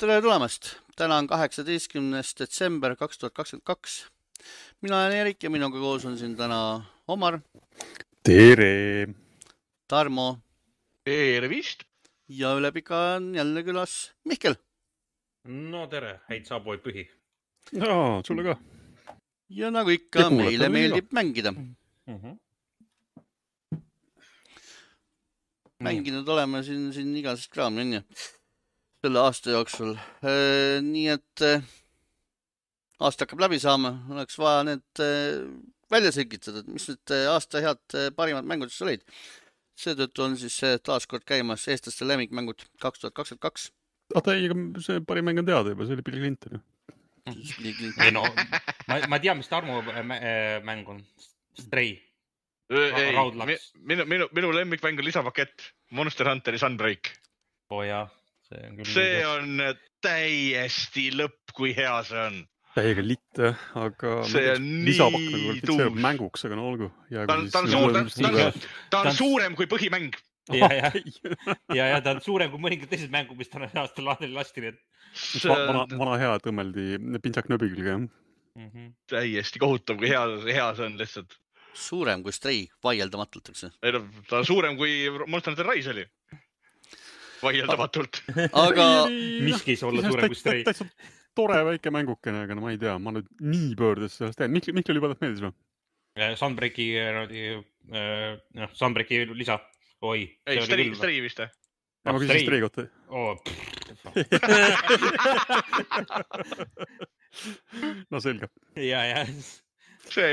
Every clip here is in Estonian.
tere tulemast, täna on kaheksateistkümnes detsember kaks tuhat kakskümmend kaks. mina olen Erik ja minuga koos on siin täna Omar, tere! Tarmo tervist! ja üle pika on jälle külas Mihkel. no tere, häid saabuvaid pühi. jaa, sulle ka. ja nagu ikka, Ja meile meeldib mängida. Mm -hmm. mänginud oleme siin, siin igasugust kraami onju, selle aasta jooksul. nii et äh, aasta hakkab läbi saama, oleks vaja need äh, välja selgitada, et mis need äh, aasta head äh, parimad mängud siis olid. seetõttu on siis äh, taaskord käimas eestlaste lemmikmängud kaks tuhat kakskümmend kaks. oota ei, aga see parim mäng on teada juba, see oli Bill Clinton ju. ei no, ma, ma tean, mis Tarmo mä- äh, mäng on. Stray. ei, minu, minu, minu lemmikmäng on lisapakett Monster Hunteri Sunbreak. oo oh, jaa, see on küll. see on täiesti lõpp, kui hea see on. täiega litt jah, aga See on nii nagu tuus. mänguks, aga no olgu. ta on, ta on suur, ta on, ta on, ta on suurem kui põhimäng. ja, ja, ja, ja ta on suurem kui mõningad teised mängud, mis täna aastal lahti lasti, nii et vana, vana hea tõmmeldi pintsak nööbi külge jah. mm. -hmm. täiesti kohutav, kui hea, hea see on lihtsalt. suurem kui Stray, vaieldamatult, eks ju. ei no ta on suurem kui Monster Hunter Rise oli. vaieldamatult. aga miski ei saa olla suurem kui Stray. täitsa tore väike mängukene, aga no ma ei tea, ma nüüd nii pöördes sellest tean. Mihkel, Mihkel juba meeldis või? Sunbreaki, noh, Sunbreaki lisa, oi. ei, Stray, Stray vist või? ma küsisin Stray. Stray kohta. no selge. ja, ja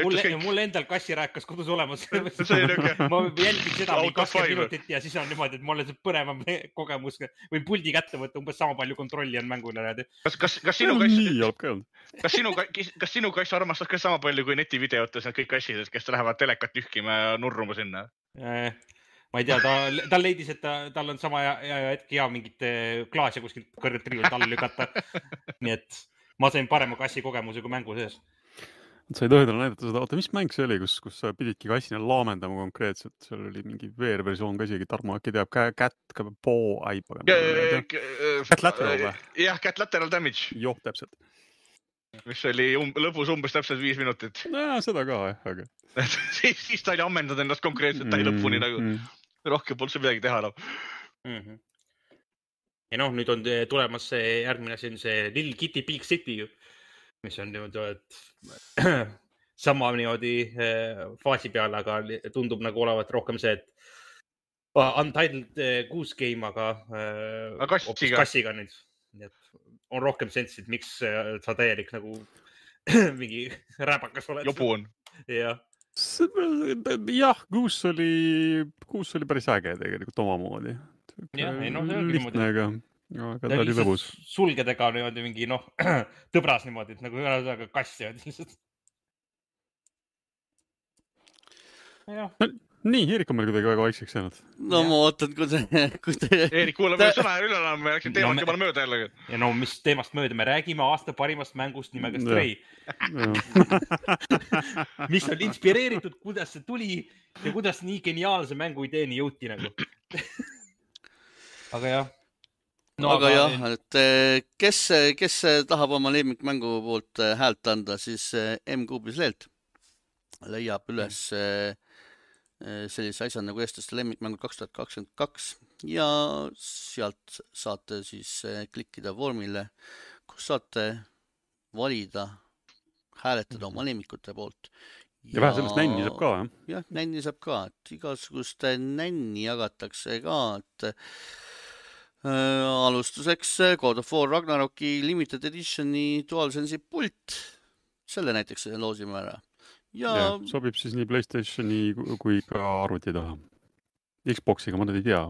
mul mul endal kassirääkas kodus olemas. ma jälgin seda mingi kakskümmend minutit ja siis on niimoodi, et mul on see põnevam kogemus. võin puldi kätte võtta, umbes sama palju kontrolli on mängul ja kas, kas, kas sinu kass, kas sinu, kas sinu kass armastas ka sama palju kui netivideotes need kõik kassid, kes lähevad telekat tühkima ja nurruma sinna? Eh, ma ei tea, ta, ta leidis, et ta, tal on sama hetk hea mingit eh, klaasi kuskilt kõrgelt riiulilt alla lükata. nii et ma sain parema kassi kogemuse kui mängu sees. Sa ei tohi talle näidata seda, oota, mis mäng see oli, kus, kus sa pididki kassina laamendama konkreetselt, seal oli mingi VR-versioon ka isegi, Tarmo äkki teab, Cat, Paw, ai pagan. Cat Lateral või? jah, Cat Lateral Damage, joh, täpselt. mis oli um, lõpus umbes täpselt viis minutit. nojah, seda ka jah, aga. siis, siis ta oli ammendanud ennast konkreetselt täie lõpuni nagu, rohkem polnud seal midagi teha enam. mm. -hmm. ja noh, nüüd on eh, tulemas see järgmine asi on see Little Kitty Big City ju, mis on niimoodi, et sama niimoodi eh, faasi peal, aga tundub nagu olevat rohkem see, et ah, Untitled eh, Goose Game, aga Aga kassiga. kassiga nüüd. nii et on rohkem sensi, et miks sa täielik nagu mingi räpakas oled. jobu on. jah, jah, Goose oli, Goose oli päris äge tegelikult omamoodi. Jah, ei noh, see ongi lihtne, aga, aga ta oli lõbus. sulgedega niimoodi mingi noh, tõbras niimoodi, et nagu ühesõnaga kass niimoodi lihtsalt. jah, nii, Eerik on meil kuidagi väga vaikseks jäänud. no Jah. ma ootan, kui te, kui te, Eerik, kuula veel sõna üle enam, me läksime No teemast me- jumala mööda jällegi. ja no mis teemast mööda, me räägime aasta parimast mängust nimega. Stray, mis on inspireeritud, kuidas see tuli ja kuidas nii geniaalse mängu ideeni jõuti nagu. aga jah. No aga jah, et eh, kes, kes tahab oma lemmikmängu poolt eh, häält anda, siis eh, M-Kuubis lehelt leiab üles eh, eh, sellise asja nagu eestlaste lemmikmängud kaks tuhat kakskümmend kaks ja sealt saate siis eh, klikkida vormile, kus saate valida, hääletada oma lemmikute poolt. ja vähe sellest nänni saab ka, jah. jah, nänni saab ka, et igasugust nänni jagatakse ka, et alustuseks äh, God of War Ragnaroki limited edition'i DualSense'i pult, selle näiteks loosime ära. ja, ja sobib siis nii Playstationi ku- kui ka arvuti taha. Xbox'iga ma nüüd ei tea,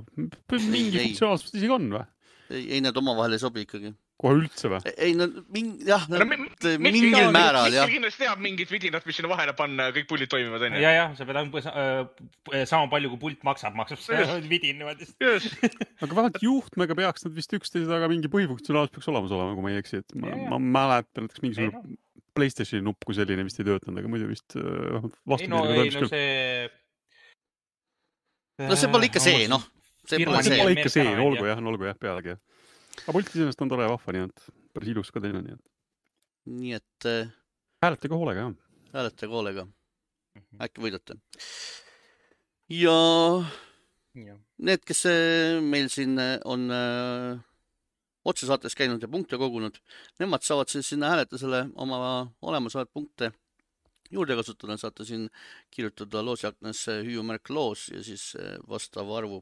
mingi funktsionaalsus isegi on või? ei, ei nad omavahel ei sobi ikkagi. Kohe üldse või? ei no mingi, jah, no mi- mingil määral jah kindlasti teab mingit vidinat, mis sinna vahele panna ja kõik pullid toimivad, onju. ja, jah, sa pead umbes äh, sama palju, kui pult maksab, maksab see vidin niimoodi. aga vähemalt juhtmega peaks nad vist üksteise taga mingi põhifunktsionaalsus peaks olemas olema, kui ma ei eksi, et ma, ma mäletan näiteks mingisugune no, Playstationi nupp kui selline vist ei töötanud, aga muidu vist äh, ei no, ei no see. no see pole ikka see, noh, see pole ikka see, olgu jah, olgu jah, pealegi jah. Aga pult iseenesest on tore ja vahva, nii et päris ilus ka teine, nii et nii et äh, hääletage hoolega jah. hääletage hoolega, Mhm. äkki võidate. ja jah, need, kes äh, meil siin äh, on äh, otsesaates käinud ja punkte kogunud, nemad saavad siis sinna hääletusele oma olemasolevaid punkte juurde kasutada, saate siin kirjutada loosiaknasse hüüumärk loos ja siis vastava arvu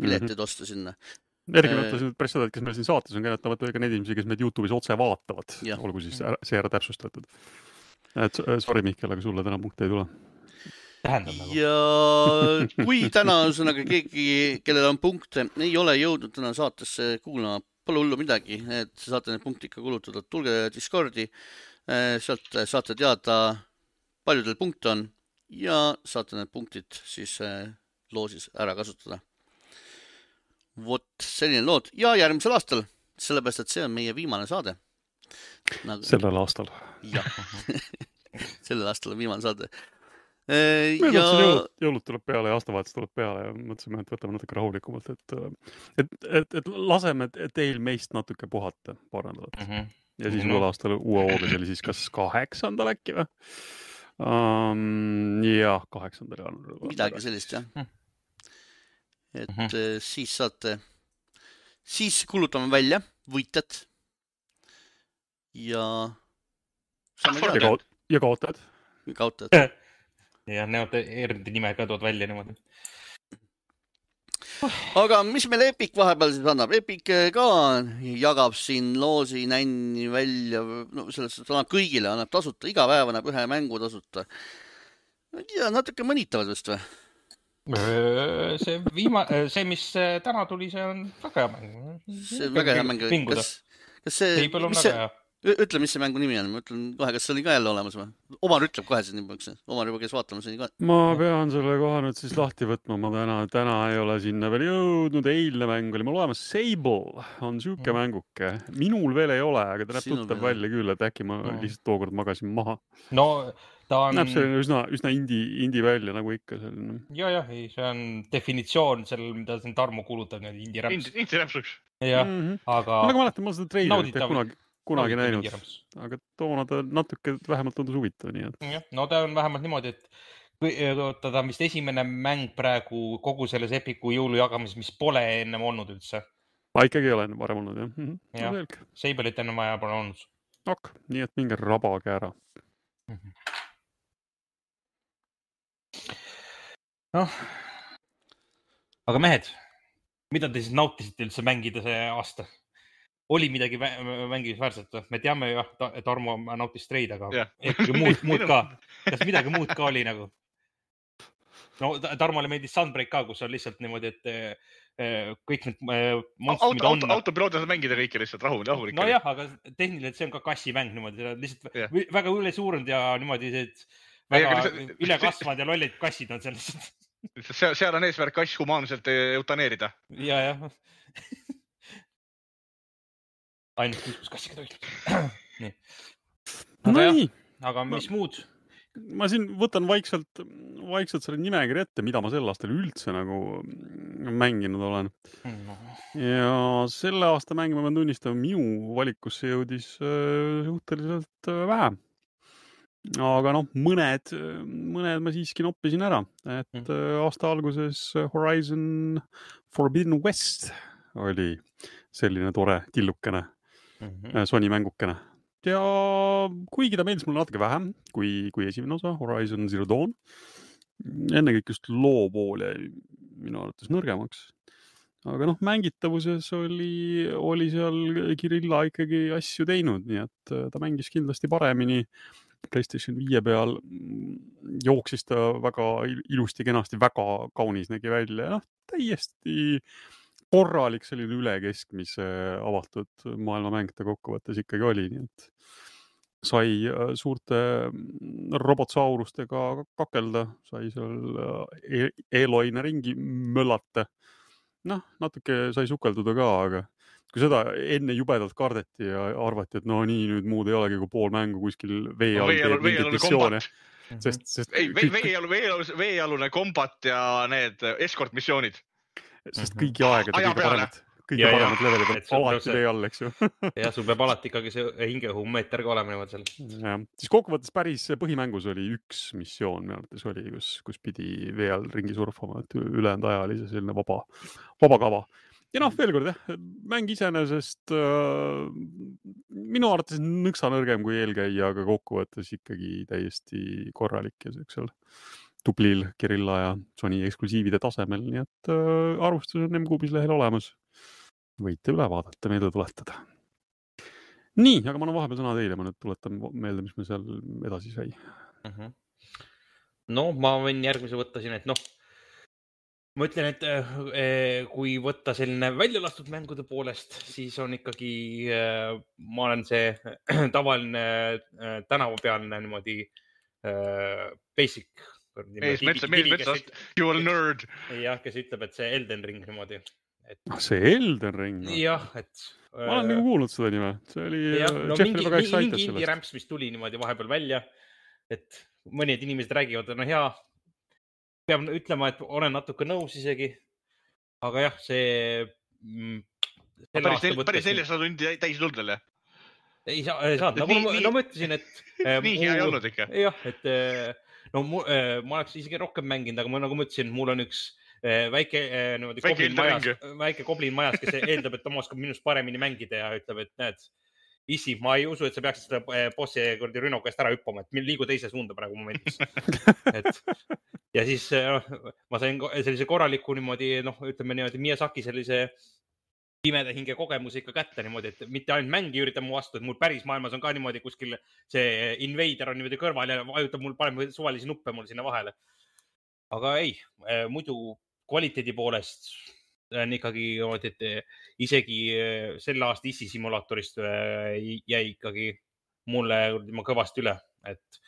piletid osta sinna. Eriti Äh, mõtlesin nüüd päris seda, et kes meil siin saates on käinud, vaata ka neid inimesi, kes meid Youtube'is otse vaatavad olgu siis ära- see ära täpsustatud. et sorry, Mihkel, aga sulle täna punkte ei tule. nagu. ja kui täna ühesõnaga keegi, kellel on punkte, ei ole jõudnud täna saatesse kuulama, pole hullu midagi, et saate need punktid ikka kulutada, tulge Discordi, sealt saate teada, palju teil punkte on ja saate need punktid siis eh, loosis ära kasutada. Vot selline lood ja järgmisel aastal, sellepärast et see on meie viimane saade nagu,. sellel aastal. jah, sellel aastal on viimane saade. me ja jõulud, jõulud tuleb peale ja aastavahetus tuleb peale ja mõtlesime, et võtame natuke rahulikumalt, et, et, et, et laseme teil meist natuke puhata paar nädalat Mhm. ja siis No. uuel aastal uue hooga, see oli siis kas kaheksandal äkki või um,? jah, kaheksandal jaanuaril. midagi sellist jah Hmm.. Et Mhm. eh, siis saate, siis kuulutame välja võitjad. ja ja kaot-, ja kaotajad. kaotajad. ja nemad eraldi nime ka tood välja niimoodi. aga mis meil Epic vahepeal siis annab, Epic eh, ka jagab siin loosi nänni välja, no selles suhtes annab kõigile, annab tasuta, iga päev annab ühe mängu tasuta. ma ei tea, natuke mõnitavad vist või? See viimane, see, mis äh, täna tuli, see on väga hea mäng. see on väga hea mäng, kas, kas see, mis see, ütle, mis see mängu nimi on, ma ütlen kohe, kas see oli ka jälle olemas või? Omar ütleb kohe siin niimoodi, Omar juba käis vaatamas siin ka. ma pean selle kohe nüüd siis lahti võtma, ma täna, täna ei ole sinna veel jõudnud, eilne mäng oli mul olemas, Sable on sihuke Mhm. mänguke, minul veel ei ole, aga ta näeb tuttav välja küll, et äkki ma lihtsalt tookord magasin maha. no ta on näeb, selline üsna, üsna indie, indie välja nagu ikka selline. ja, jah, ei, see on definitsioon sellel, mida siin Tarmo kuulutab, nii-öelda indie rämps. Inti rämpsuks. jah, Mhm. aga ma väga mäletan, ma olen seda treilerit kunagi, kunagi näinud indie, rämps. aga toona ta natuke vähemalt tundus huvitav, nii et jah, no ta on vähemalt niimoodi, et kui- oota, ta on vist esimene mäng praegu kogu selles Epiku jõulujagamises, mis pole ennem olnud üldse. ma ikkagi ei ole enne varem olnud jah mm -hmm. Jah. no,. Sable'it enne vaja pole olnud. ok, nii et minge rabage ära. noh, aga mehed, mida te siis nautisite üldse mängida see aasta? oli midagi vä- mängimisväärset või? me teame jah, Tarmo nautis Stray'd, aga Jah. ikkagi muud, muud ka. kas midagi muud ka oli nagu? no Ta- Tarmole meeldis Sunbreak ka, kus on lihtsalt niimoodi, et eh, kõik need eh, monstrid, auto, mida auto, on. autopiloodil saad mängida kõike lihtsalt rahu, rahulikult. nojah, aga tehniliselt see on ka kassimäng niimoodi, lihtsalt vä- väga ülesuurunud ja niimoodi, et väga ülekasvanud ja lollid kassid on seal lihtsalt. seal, seal on eesmärk kass humaanselt eutaneerida. ja, jah. ainult kuus, kus kassiga tohib. nii. aga jah, nii, aga mis muud? ma siin võtan vaikselt, vaikselt selle nimekirja ette, mida ma sel aastal üldse nagu mänginud olen. ja selle aasta mänge ma pean tunnistama, minu valikusse jõudis äh, suhteliselt äh, vähe. Aga noh, mõned, mõned ma siiski noppisin ära, et äh, aasta alguses Horizon Forbidden West oli selline tore tillukene Mhm. äh, Sony mängukene ja kuigi ta meeldis mulle natuke vähem kui, kui esimene osa Horizon Zero Dawn, ennekõike just loo pool jäi minu arvates nõrgemaks. aga noh, mängitavuses oli, oli seal Kirilla ikkagi asju teinud, nii et äh, ta mängis kindlasti paremini. Playstation viie peal mm, jooksis ta väga il- ilusti-kenasti, väga kaunis nägi välja ja noh, täiesti korralik selline üle keskmise avatud maailmamäng ta kokkuvõttes ikkagi oli, nii et sai äh, suurte mm, robotsaurustega kakelda, sai seal äh, e Eloine ringi möllata. noh, natuke sai sukelduda ka, aga kui seda enne jubedalt kardeti ja arvati, et no nii nüüd muud ei olegi kui pool mängu kuskil vee all teeb mingeid missioone, sest, sest ei, vee, veealu, veealus, veealune kombat ja need escort missioonid. sest Mhm. kõigi aegade kõige paremad, kõige Ja, ja. paremad levelid on alati tee all, eks ju. jah, sul peab alati ikkagi see hingeõhumeeter ka olema niimoodi seal. jah, siis kokkuvõttes päris põhimängus oli üks missioon minu arvates oli, kus, kus pidi vee all ringi surfama, et ülejäänud aja oli see selline vaba, vaba kava. Ja noh, veel kord jah, mäng iseenesest äh, minu arvates nõksa nõrgem kui eelkäija, aga kokkuvõttes ikkagi täiesti korralik ja siuksel tublil Kirilla ja Sony eksklusiivide tasemel, nii et äh, arvustus on M-Kuubis lehel olemas. võite üle vaadata, meelde tuletada nii, aga ma annan vahepeal sõna teile, ma nüüd tuletan meelde, mis me seal edasi sai. no ma võin järgmise võtta siin, et noh, ma ütlen, et eh, kui võtta selline välja lastud mängude poolest, siis on ikkagi, ma olen see tavaline tänavapealne niimoodi eh, basic. mees metsa, mees metsast, you are nerd. jah, kes ütleb, et see Elden Ring niimoodi. ah, see Elden Ring. jah, et. ma olen nagu kuulnud seda nime, see oli, no mingi mingi indie rämps, mis tuli niimoodi vahepeal välja. et mõned inimesed räägivad, et no hea. Pean ütlema, et olen natuke nõus isegi. aga jah, see mm,. päris päris nelisada tundi täi- täis tulnud veel jah? ei saa, ei saanud, nagu ma, no ma ütlesin, et äh, nii hea ei olnud ikka. jah, et äh, no mu, äh, ma oleks isegi rohkem mänginud, aga ma nagu ma ütlesin, mul on üks väike niimoodi Väike koblin majas väike koblin majas, kes eeldab, et ta oskab minust paremini mängida ja ütleb, et näed, issi, ma ei usu, et sa peaksid seda äh, bossi kuradi rünnaku eest ära hüppama, et liigu teise suunda praegu momendis. et ja siis äh, noh, ma sain sellise korraliku niimoodi noh, ütleme niimoodi Miyazaki sellise pimeda hinge kogemuse ikka kätte niimoodi, et mitte ainult mäng ei ürita mu vastu, et mul päris maailmas on ka niimoodi kuskil see invader on niimoodi kõrval ja vajutab mul, paneb suvalisi nuppe mul sinna vahele. aga ei, muidu kvaliteedi poolest on ikkagi niimoodi, et eh, isegi eh, selle aasta issi simulaatorist eh, jäi ikkagi mulle kõvasti üle, et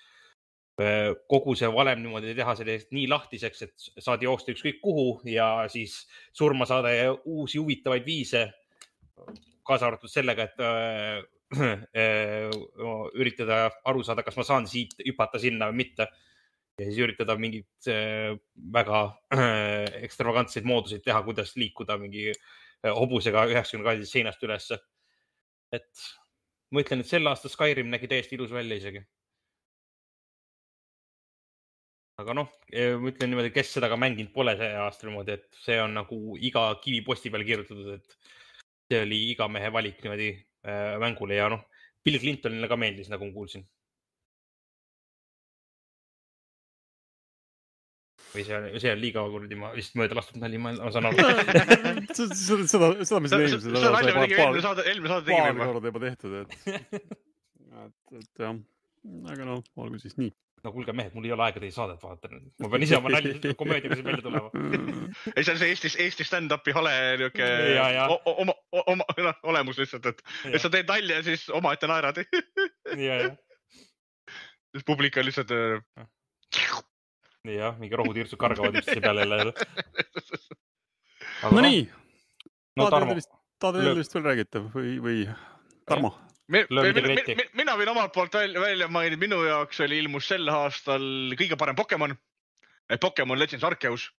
kogu see valem niimoodi teha sellest nii lahtiseks, et saad joosta ükskõik kuhu ja siis surma saada ja uusi huvitavaid viise. kaasa arvatud sellega, et äh, äh, üritada aru saada, kas ma saan siit hüpata sinna või mitte. Ja siis üritada mingeid äh, väga äh, ekstravagantseid mooduseid teha, kuidas liikuda mingi äh, hobusega üheksakümne kraadisest seinast ülesse. et ma ütlen, et sel aastal Skyrim nägi täiesti ilus välja isegi. aga noh, ma ütlen niimoodi, kes seda ka mänginud pole see aasta niimoodi, et see on nagu iga kivi posti peal kirjutatud, et see oli iga mehe valik niimoodi mängule ja noh, Bill Clintonile ka meeldis, nagu ma kuulsin. Või see on, see on liiga kuradi, ma lihtsalt mööda lastud nali, ma saan aru. seda, seda, seda me siin eelmisel seda nalja me tegime eelmine saade, eelmine saade paar tegime juba. korda juba tehtud, et, et, et jah, aga noh, olgu siis nii. no kuulge mehed, mul ei ole aega teie saadet vaadata, ma pean ise oma nalja, komöödiaga siin välja tulema. ei, see on see Eesti, Eesti stand-up'i hale niuke Ja, ja. o- oma, oma noh, olemus lihtsalt, et, et sa teed nalja ja siis omaette naerad. ja, ja, siis publik on lihtsalt. jah, mingi rohutirtsud kargavad üksteise peale jälle. no nii, no tahad Tarmo. Elderist veel räägida või, või Tarmo? Löö midagi letti. mina võin omalt poolt välja, välja mainida, minu jaoks oli, ilmus sel aastal kõige parem Pokemon. Pokemon Legends Arceus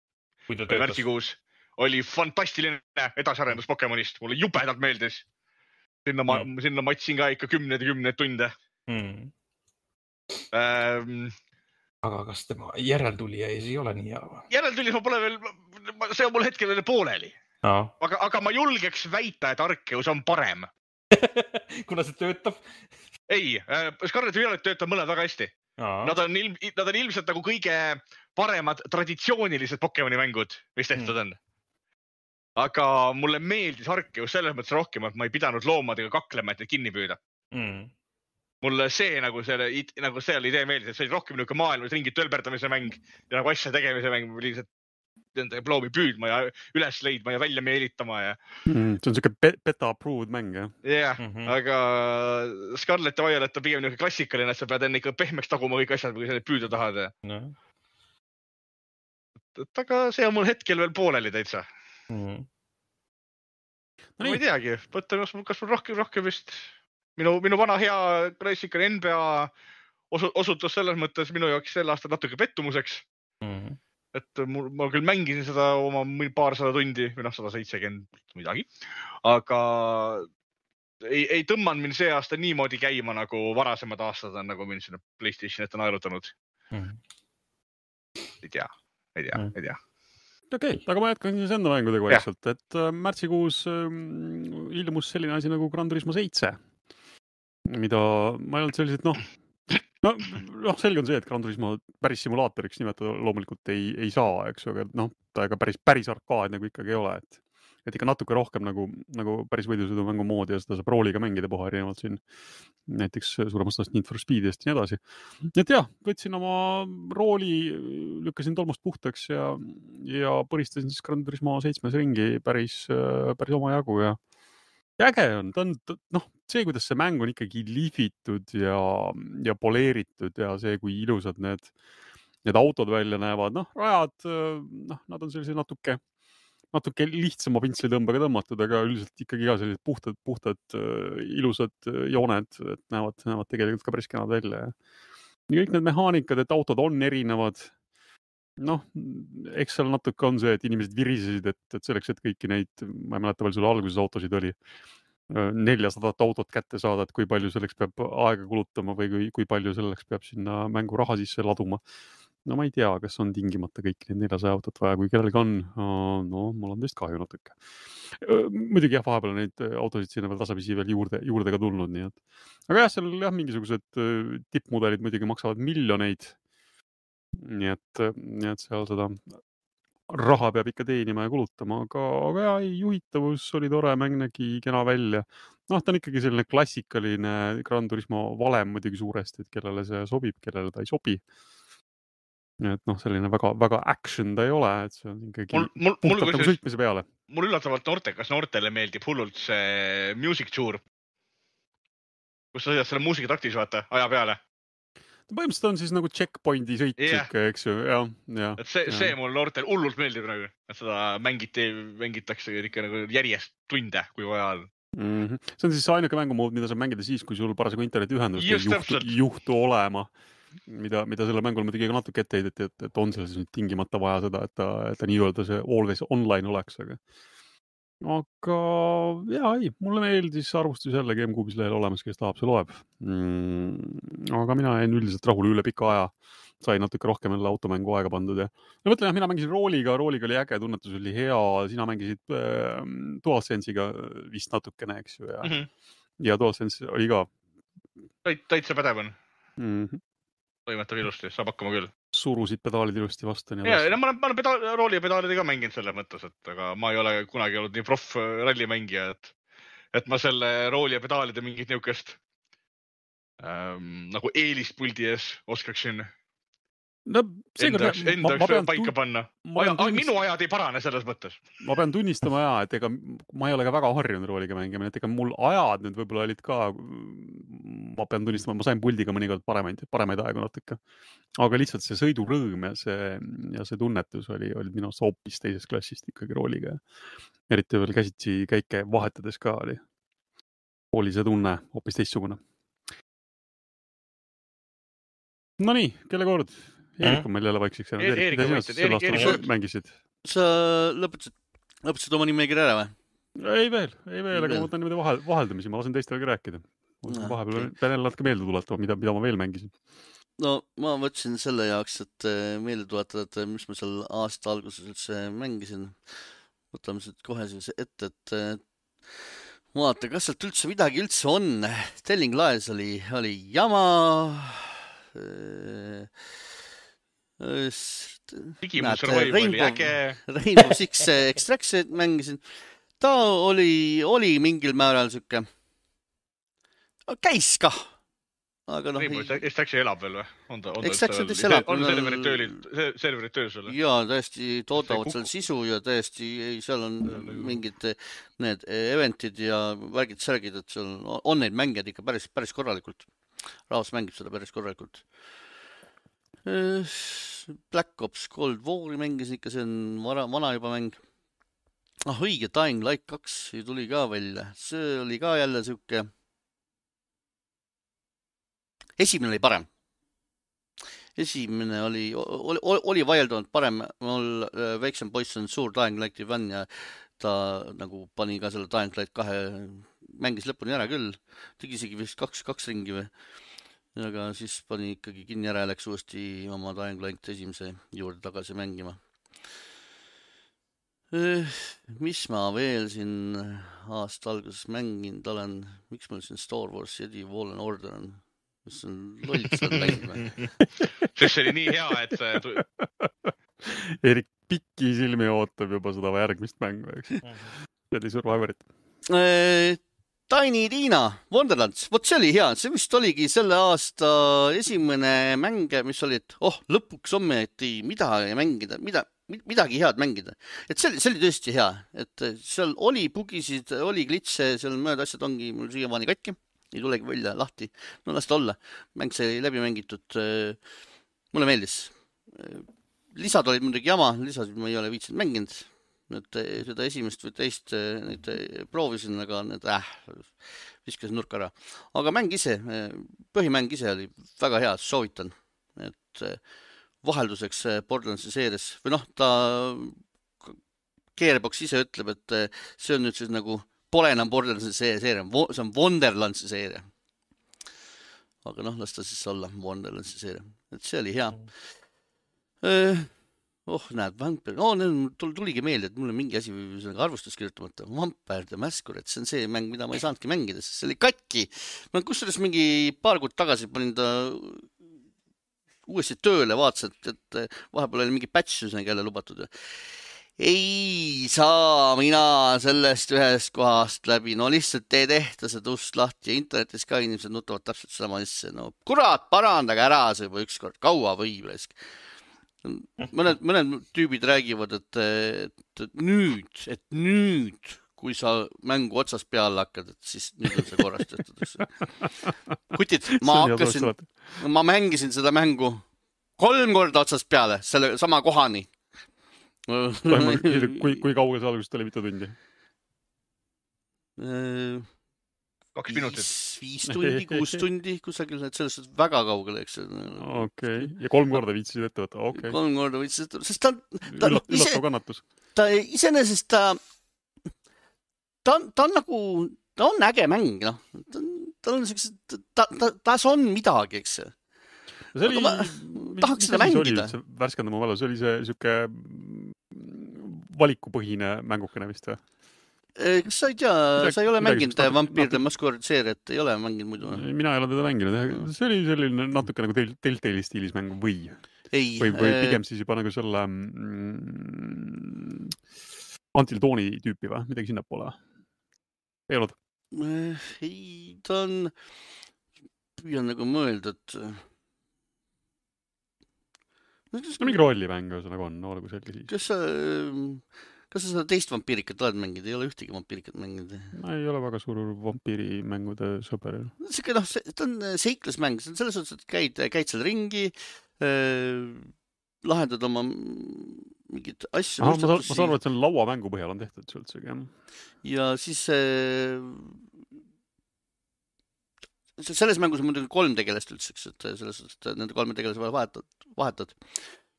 märtsikuus, oli fantastiline edasiarendus Pokemonist, mulle jubedalt meeldis. sinna ma Mm. mm., sinna matsin ka ikka kümneid ja kümneid tunde Hmm. ähm,. Aga kas tema järeltulija ei ole nii hea või? järeltulis ma pole veel, see on mul hetkel veel pooleli, aa, aga, aga ma julgeks väita, et Arceus on parem. kuna see töötab. ei äh,, Scarlet Violet töötab mõlemad väga hästi. Nad on ilm, nad on ilmselt nagu kõige paremad traditsioonilised Pokemoni mängud, mis tehtud on. aga mulle meeldis Arceus selles mõttes rohkem, et ma ei pidanud loomadega kaklema, et neid kinni püüda. Mm. Mulle see nagu selle, nagu selle idee meeldis, et see oli rohkem niisugune maailmas ringi tölberdamise mäng ja nagu asja tegemise mäng, lihtsalt nende loomi püüdma ja üles leidma ja välja meelitama ja, Mm, see on siuke be- beta approved mäng jah? jah Mhm. mm, -hmm. aga Scarlet ja Violet on pigem niisugune klassikaline, et sa pead enne ikka pehmeks taguma kõik asjad, kui sa neid püüda tahad ja No. et aga see on mul hetkel veel pooleli täitsa. Mm. ma ei teagi, mõtlen, kas mul rohkem, rohkem vist minu, minu vana hea klassikaline NBA osu, osutus selles mõttes minu jaoks sel aastal natuke pettumuseks. Mm. et mul, ma küll mängisin seda oma paarsada tundi või noh, sada seitsekümmend midagi, aga ei, ei tõmmanud mind see aasta niimoodi käima, nagu varasemad aastad on, nagu mind sinna Playstationit on naerutanud. Mm.. ei tea, ei tea mm., ei tea. Okei okay,, aga ma jätkan siis enda mängudega vaikselt, et äh, märtsikuus äh, ilmus selline asi nagu Gran Turismo seitse, mida ma ei olnud selliselt noh, no noh, selge on see, et Gran Turismo päris simulaatoriks nimetada loomulikult ei, ei saa, eks ju, aga noh, ta ega päris, päris arkaad nagu ikkagi ei ole, et et ikka natuke rohkem nagu, nagu päris võidusõidumängu moodi ja seda saab rooliga mängida puha, erinevalt siin näiteks suuremast osast Need for Speedist ja nii edasi. et jah, võtsin oma rooli, lükkasin tolmust puhtaks ja, ja põristasin siis Gran Turismo seitsmes ringi päris, päris omajagu ja ja äge on, ta on, noh, see, kuidas see mäng on ikkagi lihvitud ja, ja poleeritud ja see, kui ilusad need, need autod välja näevad, noh, rajad, noh, nad on sellised natuke natuke lihtsama pintslitõmbega tõmmatud, aga üldiselt ikkagi ka sellised puhtad, puhtad ilusad äh, jooned, et näevad, näevad tegelikult ka päris kenad välja. ja kõik need mehaanikad, et autod on erinevad. Noh, eks seal natuke on see, et inimesed virisesid, et, et selleks, et kõiki neid, ma ei mäleta, palju sul alguses autosid oli, äh, neljasadat autot kätte saada, et kui palju selleks peab aega kulutama või kui, kui palju selleks peab sinna mängu raha sisse laduma no ma ei tea, kas on tingimata kõik need neljasaja autot vaja, kui kellelgi on, no mul on teist kahju natuke. muidugi jah, vahepeal neid autosid sinna veel tasapisi veel juurde, juurde ka tulnud, nii et. aga jah, seal jah, mingisugused tippmudelid muidugi maksavad miljoneid. Nii et, nii et seal seda raha peab ikka teenima ja kulutama, aga, aga ja ei, juhitavus oli tore, mäng nägi kena välja. noh, ta on ikkagi selline klassikaline Gran Turismo valem muidugi suuresti, et kellele see sobib, kellele ta ei sobi et noh, selline väga-väga action ta ei ole, et see on ikkagi mul, mul, puhtalt nagu sõitmise peale. mul üllatavalt noortekas noortele meeldib hullult see music tour. kus sa sõidad selle muusikataktis, vaata, aja peale. Põhimõtteliselt on siis nagu checkpoint'i sõit yeah. sihuke, eks ju, jah, jah. et see, see mul noortel hullult meeldib nagu, et seda mängiti, mängitakse ikka nagu järjest tunde, kui vaja on. Mm -hmm. see on siis ainuke mängumood, mida saab mängida siis, kui sul parasjagu internetiühendust ei juhtu, juhtu olema mida, mida sellele mängule muidugi ka natuke ette heideti, et, et on seal siis nüüd tingimata vaja seda, et ta, et ta nii-öelda see always online oleks, aga. Aga ja ei, mulle meeldis arvustus jällegi M-Kuubis lehel olemas, kes tahab, see loeb mm,. aga mina jäin üldiselt rahule üle pika aja sai natuke rohkem jälle automängu aega pandud ja no mõtlen jah, mina mängisin rooliga, rooliga oli äge, tunnetus oli hea, sina mängisid äh, DualSense'iga vist natukene, eks ju, ja mm, -hmm. ja DualSense oli ka. täitsa pädev on mm. -hmm toimetab ilusti, saab hakkama küll. Surusid pedaalid ilusti vastu. ja, ja ma olen, ma olen pedaal, rooli ja pedaalidega mänginud selles mõttes, et aga ma ei ole kunagi olnud nii proff äh, rallimängija, et, et ma selle rooli ja pedaalide mingit niisugust ähm, nagu eelist puldi ees oskaksin no seekord enda, jaoks pean paika panna. Minu ajad ei parane selles mõttes. ma pean tunnistama ja, et ega ma ei ole ka väga harjunud rooliga mängima, et ega mul ajad nüüd võib-olla olid ka, ma pean tunnistama, ma sain puldiga mõnikord paremaid, paremaid aegu natuke. aga lihtsalt see sõidurõõm ja see, ja see tunnetus oli, olid minu arust hoopis teisest klassist ikkagi rooliga. eriti veel käsitsi käike vahetades ka oli, oli see tunne hoopis teistsugune. Nonii, kelle kord? Eerik on meil jälle vaikseks jäänud. Eerik on vaikselt. Eerik, Eerik mängisid? sa lõpetasid, lõpetasid oma nimekirja ära või? ei veel, ei veel, aga ma võtan niimoodi vahel, vaheldumisi, ma lasen teistel ka rääkida. vahepeal okay. pean jälle natuke meelde tuletama, mida, mida ma veel mängisin. no ma võtsin selle jaoks, et eh, meelde tuletada, et eh, mis ma seal aasta alguses üldse mängisin. võtame siit kohe siis ette, et eh, vaata, kas sealt üldse midagi üldse on. Telling Lies oli, oli jama äge. Rainbow Six Extraction mängisin. ta oli, oli mingil määral sihuke, käis kah. aga noh. Extraction elab veel või? on ta, on ta elab. on serverid tööl, serverid töös veel? ja täiesti toodavad seal sisu ja täiesti, seal on mingid need event'id ja värgid-särgid, et seal on neid mängijaid ikka päris, päris korralikult. rahvas mängib seda päris korralikult Black Ops Cold War'i mängisin ikka, see on vana, vana juba mäng. ah õige, Dying Light kaks tuli ka välja, see oli ka jälle sihuke. esimene oli parem. esimene oli, oli, oli vaieldavalt parem, mul äh, väiksem poiss on suur Dying Lighti fänn ja ta nagu pani ka selle Dying Light kahe, mängis lõpuni ära küll, tegi isegi vist kaks, kaks ringi või. Aga siis pani ikkagi kinni ära ja läks uuesti oma Dying Light esimese juurde tagasi mängima. Eh, mis ma veel siin aasta alguses mänginud olen, miks mul siin Star Wars Jedi Fallen Order on mis on loll seda mängima. sest see oli nii hea, et. Erik pikisilmi ootab juba seda järgmist mängu, eks. Jedi Survivorit. Tiny Tiina, Wonderlands, vot see oli hea, see vist oligi selle aasta esimene mäng, mis oli, et oh, lõpuks ometi midagi mängida, mida, midagi head mängida. et see oli, see oli tõesti hea, et seal oli bugisid, oli glitche, seal mõned asjad ongi mul siiamaani katki ei tulegi välja lahti. no las ta olla, mäng sai läbi mängitud. Äh, mulle meeldis. Äh, lisad olid muidugi jama, lisasid ma ei ole viitsinud mänginud. Et äh, seda esimest või teist nüüd proovisin, aga need äh, viskasin nurka ära. aga mäng ise, põhimäng ise oli väga hea, soovitan. et vahelduseks Borderlandsi seerias või noh, ta Gearbox ise ütleb, et see on nüüd siis nagu pole enam Borderlandsi seeria, see on Wonderlandsi seeria. aga noh, las ta siis olla Wonderlandsi seeria, et see oli hea eh,. Oh, näed, Vampire, oh, mul tuligi meelde, et mul on mingi asi sellega arvustus kirjutamata. Vampire the Masquerade, see on see mäng, mida ma ei saanudki mängida, sest see oli katki. ma kusjuures mingi paar kuud tagasi panin ta uuesti tööle, vaatasin, et, et vahepeal oli mingi patch jälle lubatud ei saa mina sellest ühest kohast läbi, no lihtsalt ei tehta seda ust lahti ja internetis ka inimesed nutavad täpselt sama asja, no kurat, parandage ära see juba ükskord, kaua võib raisk. Mõned, mõned tüübid räägivad, et, et nüüd, et nüüd, kui sa mängu otsast peale hakkad, et siis nüüd on see korrastatud, eks. kutid, ma hakkasin, ma mängisin seda mängu kolm korda otsast peale, selle sama kohani kui, kui kaugel see algusest oli, mitu tundi? Kaks minutit. viis tundi, kuus tundi kusagil, et selles suhtes väga kaugele, eks. okei okay., ja kolm korda viitsisid ette võtta, okei okay.. kolm korda viitsisid ette võtta, sest ta, ta Üllat, ise, üllatav kannatus. ta iseenesest ta, ta on, ta on nagu, ta on äge mäng, noh. tal on siuksed, ta, ta, tas on midagi, eks see oli, tahaks seda mängida. värskenda mu mälu, see oli see sihuke valikupõhine mängukene vist või? Äh, kas sa ei tea, sa ei ole mänginud Vampire the Masquerade seeriat, ei ole mänginud muidu? mina ei ole teda mänginud, see oli selline natuke nagu Telltale'i stiilis mäng või? või, või äh, pigem siis juba nagu selle mm, Until Dawni tüüpi või, midagi sinnapoole või? ei olnud? Äh, ei, ta on, püüan nagu mõelda, et no mingi rollimäng ühesõnaga on, olgu selge siis. kas sa, kas sa seda teist vampiirikat oled mänginud, ei ole ühtegi vampiirikat mänginud? ma ei ole väga suur vampiirimängude sõber. sihuke noh, ta on äh, seiklusmäng, see on selles suhtes, et käid, käid seal ringi äh,, lahendad oma mingeid asju. ma saan, ma saan aru, et see on lauamängu põhjal on tehtud see üldsegi, jah. ja siis äh, selles mängus on muidugi kolm tegelast üldse, eks, et selles suhtes, et nende kolme tegelase vahel vahetad, vahetad.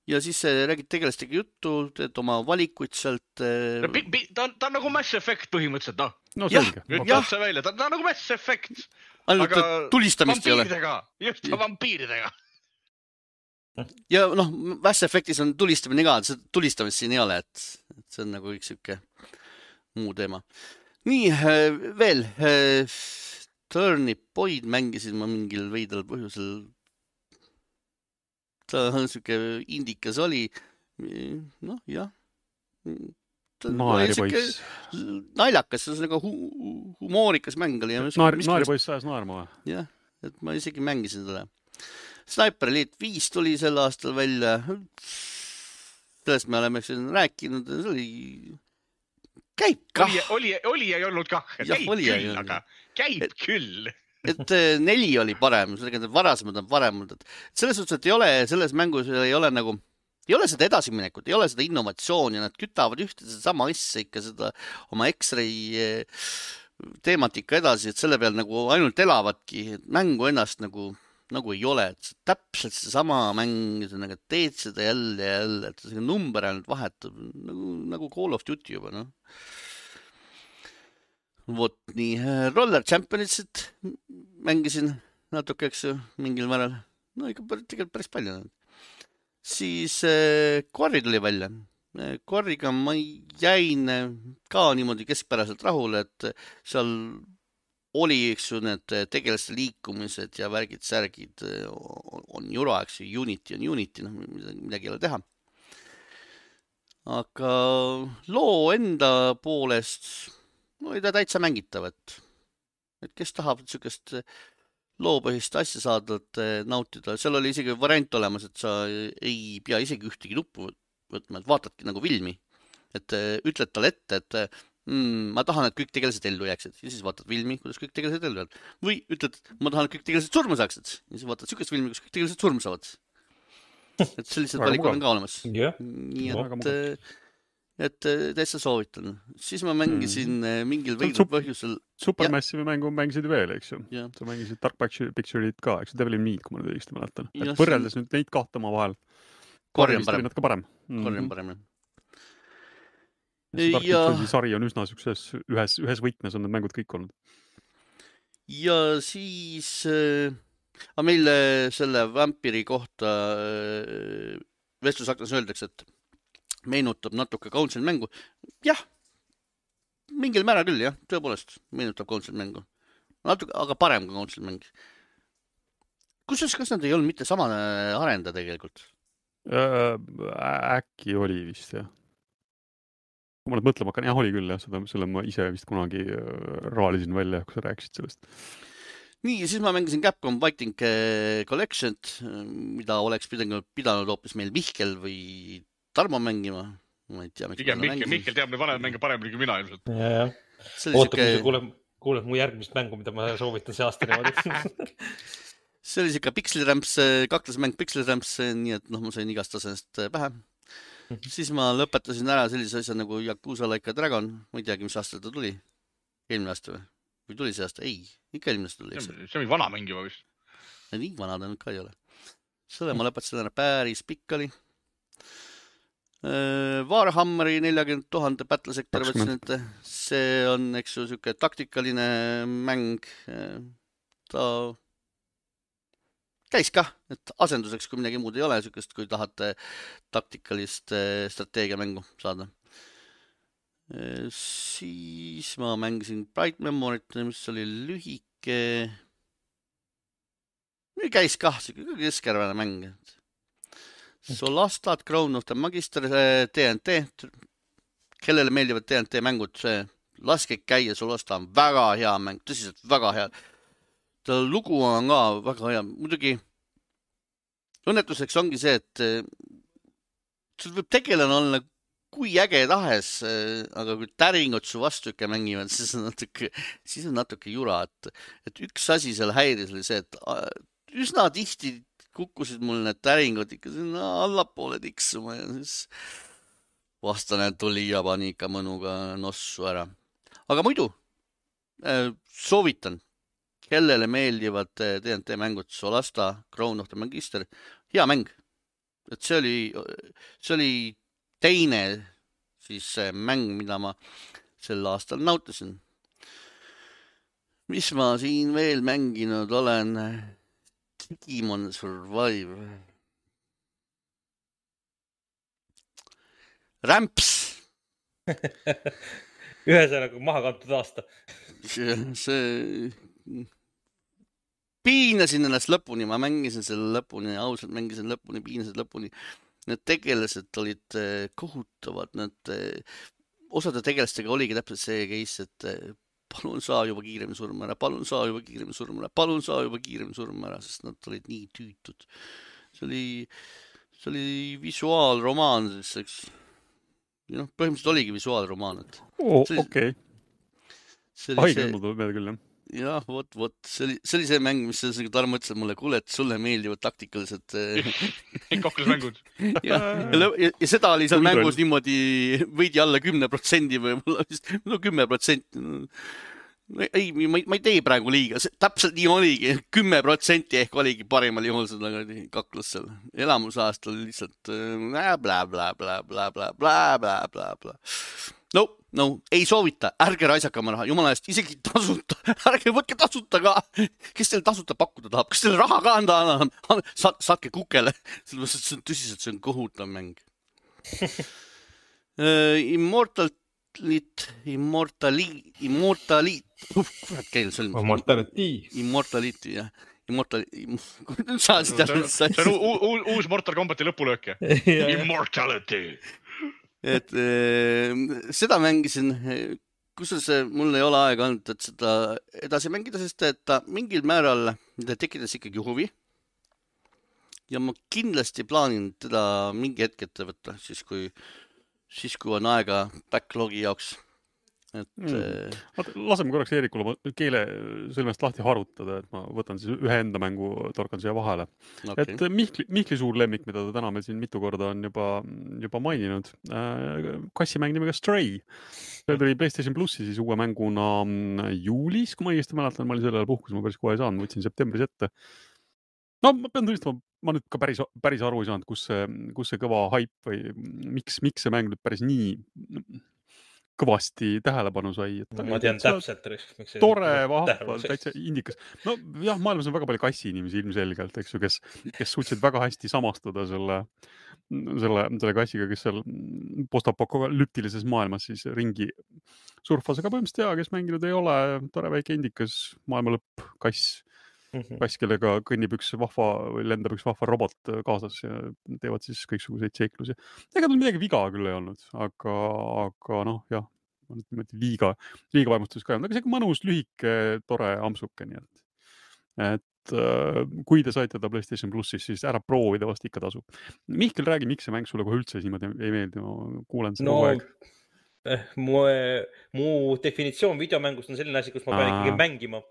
Ja siis äh, räägid tegelastega juttu, teed oma valikuid sealt äh.... No, ta on, ta on nagu Mass Effect põhimõtteliselt, noh. no selge. ütle otse välja, ta, on nagu Mass Effect. ainult, et tulistamist ei ole. just, vampiiridega ja noh, Mass Effectis on tulistamine ka, tulistamist siin ei ole, et, et see on nagu üks sihuke muu teema. nii äh, veel Turnip Boyd mängisin ma mingil veidral põhjusel. Ta sihuke indikas oli. noh, jah. naeripoiss. naljakas, see on nagu hu humoorikas mäng oli. naer, naeripoiss ajas naerma või? jah, et ma isegi mängisin seda. Sniper Elite viis tuli sel aastal välja. sellest me oleme siin rääkinud, see oli käib kah. oli, oli, oli ei olnud kah, käib küll, aga käib et, küll. Et äh, neli oli parem, sellega varasemad on paremad, et selles suhtes, et ei ole selles mängus ei ole nagu ei ole seda edasiminekut, ei ole seda innovatsiooni, nad kütavad ühte sedasama asja ikka seda oma X-ray äh, teemat ikka edasi, et selle peal nagu ainult elavadki, mängu ennast nagu nagu ei ole, et täpselt seesama mäng, ühesõnaga teed seda jälle ja jälle, et see number ainult vahetub nagu, nagu Call of Duty juba noh. Vot nii, äh, Roller Championship'it mängisin natuke, eks ju, mingil määral, no ikka tegelikult päris palju. siis äh, Quarry tuli välja. Quarry'ga ma jäin ka niimoodi keskpäraselt rahule, et seal oli, eks ju, need tegelaste liikumised ja värgid-särgid on jura, eks ju, Unity on Unity, noh, midagi ei ole teha. aga loo enda poolest oli ta täitsa mängitav, et, et kes tahab niisugust loopõhist asja saada, et nautida, seal oli isegi variant olemas, et sa ei pea isegi ühtegi nuppu võtma, et vaatadki nagu filmi. et ütled talle ette, et mm, ma tahan, et kõik tegelased ellu jääksid. Ja siis vaatad filmi, kuidas kõik tegelased ellu jäävad. või ütled, ma tahan, et kõik tegelased surma saaksid. Ja siis vaatad siukest filmi, kus kõik tegelased surma saavad. et sellised valikud on ka olemas. Nii et, et täitsa soovitan. siis ma mängisin mm. mingil veidral põhjusel. Supermassive'i mängu mängisid veel, eks ju. sa mängisid Dark Picture'it ka, eks ju, Devil in Meat, kui ma nüüd õigesti mäletan. et võrreldes nüüd neid kahte omavahel. Korri on parem. natuke parem. Korri on parem, jah ja sari on üsna siukses ühes, ühes võtmes on need mängud kõik olnud. ja siis äh, meil selle vampiri kohta äh, vestlusaknas öeldakse, et meenutab natuke Council mängu. jah, mingil määral küll jah, tõepoolest meenutab Council mängu. natuke, aga parem kui Council mäng. kusjuures, kas nad ei olnud mitte sama arendaja tegelikult äh,? äkki oli vist jah kui ma nüüd mõtlema hakkan, jah, oli küll jah, seda, selle ma ise vist kunagi äh, raalisin välja, kui sa rääkisid sellest. nii, ja siis ma mängisin Capcom Fighting äh, Collection't, mida oleks pidanud, pidanud hoopis meil Mihkel või Tarmo mängima. ma ei tea, miks. pigem Mihkel, Mihkel teab neid vanemaid mänge paremini kui mina ilmselt. ootab, kuni sa kuuled, kuuled mu järgmist mängu, mida ma soovitan see aasta niimoodi see oli siuke Pixel Ramps, äh, kaklusmäng Pixel Ramps, nii et noh, ma sain igast tasemest pähe siis ma lõpetasin ära sellise asja nagu Yakuusa Like a Dragon, ma ei teagi, mis aastal ta tuli. eelmine aasta või? või tuli see aasta? ei, ikka eelmine aasta tuli, see on vana mäng juba vist. nii vana ta nüüd ka ei ole. selle ma lõpetasin ära, päris pikk oli. Äh, Warhammeri neljakümne tuhande battlesektor võtsin ette, see on, eks ju, sihuke taktikaline mäng. Äh, ta käis kah, et asenduseks, kui midagi muud ei ole, niisugust, kui tahate taktikalist eh, strateegiamängu saada. Eh, siis ma mängisin Bright Memory't, mis oli lühike. käis kah, siuke keskerakonna mäng. Solastat, Crown of the Magister, TNT. kellele meeldivad TNT mängud, see laske käia, Solasta on väga hea mäng, tõsiselt väga hea ta lugu on ka väga hea, muidugi õnnetuseks ongi see, et eh, sul võib tegelane olla kui äge tahes, eh, aga kui täringud su vastu ikka mängivad, siis on natuke, siis on natuke jura, et, et üks asi seal häiris, oli see, et üsna tihti kukkusid mul need täringud ikka sinna allapoole tiksuma ja siis vastane tuli ja pani ikka mõnuga nossu ära. aga muidu äh, soovitan kellele meeldivad DNT eh, mängud Solasta, Crown of the Magister, hea mäng. et see oli, see oli teine siis mäng, mida ma sel aastal nautisin. mis ma siin veel mänginud olen? Digimon Survive. Rämps ühesõnaga maha kantud aasta see piinasin ennast lõpuni, ma mängisin selle lõpuni, ausalt mängisin lõpuni, piinasin lõpuni. Need tegelased olid eh, kohutavad, need, eh, osade tegelastega oligi täpselt see case, et eh, palun saa juba kiiremini surma ära, palun saa juba kiiremini surma ära, palun saa juba kiiremini surma ära, sest nad olid nii tüütud. see oli, see oli visuaalromaan siis, eks. noh, põhimõtteliselt oligi visuaalromaan, et oh,. okei okay.. haige mul tuleb meelde küll, jah jah, vot, vot see oli, see oli see mäng, mis ühesõnaga Tarmo ütles mulle, kuule, et sulle meeldivad taktikalised äh, kaklusmängud ja, ja, ja, ja seda oli seal mängus niimoodi veidi alla kümne protsendi võib-olla vist, no kümme protsenti. Ei, ma ei, ma ei tee praegu liiga, täpselt nii oligi, kümme protsenti ehk oligi parimal juhul seda kaklust seal. elamusaastal lihtsalt blä-blä-blä-blä-blä-blä-blä-blä-blä. no, no ei soovita, ärge raisake oma raha, jumala eest, isegi tasuta, ärge võtke tasuta ka. kes teile tasuta pakkuda tahab, kas teile raha ka anda annab? saatke kukele, sellepärast et see on tõsiselt, see on kohutav mäng Immortal Immortalit, Immortali, Immortalit, kurat keel sõlmis. Immortality. Immortality jah, Immortal, nüüd sa saad aru. see on uus Mortal Combati lõpulöök jah Immortality. et äh, seda mängisin, kusjuures mul ei ole aega olnud, et seda edasi mängida, sest et ta mingil määral tekitas ikkagi huvi. ja ma kindlasti plaanin teda mingi hetk ette võtta, siis kui äh, siis, kui on aega backlogi jaoks. et mm.. oota, laseme korraks Eerikule keele sõlmest lahti harutada, et ma võtan siis ühe enda mängu, torkan siia vahele. Okay.. et Mihkli, Mihkli suur lemmik, mida ta täna meil siin mitu korda on juba, juba maininud äh,, kassimäng nimega Stray. see tuli Playstation plussi siis uue mänguna mm, juulis, kui ma õigesti mäletan, ma olin sel ajal puhkusel, ma päris kohe ei saanud, võtsin septembris ette. No ma pean tunnistama, ma nüüd ka päris, päris aru ei saanud, kus see, kus see kõva haip või miks, miks see mäng nüüd päris nii kõvasti tähelepanu sai. ma tean täpselt, miks see. tore, vahva, täitsa indikas. no jah, maailmas on väga palju kassiinimesi ilmselgelt, eks ju, kes, kes suutsid väga hästi samastuda selle, selle, selle kassiga, kes seal postapokalüptilises maailmas siis ringi surfas, aga põhimõtteliselt ja, kes mänginud ei ole, tore väike indikas, maailma lõpp, kass mm -hmm. kass, kellega kõnnib üks vahva või lendab üks vahva robot äh, kaasas ja teevad siis kõiksuguseid seiklusi. ega tal midagi viga küll ei olnud, aga, aga noh, jah, niimoodi liiga, liiga vaimustus ka ei olnud, aga sihuke mõnus, lühike, tore ampsuke, nii et, et äh, kui te saite ta Playstation plussis, siis ära proovida, vast ikka tasub. Mihkel, räägi, miks see mäng sulle kohe üldse niimoodi ei meeldi, ma kuulen seda no, kogu aeg mu, mu definitsioon videomängust on selline asi, kus ma pean Aa. ikkagi mängima.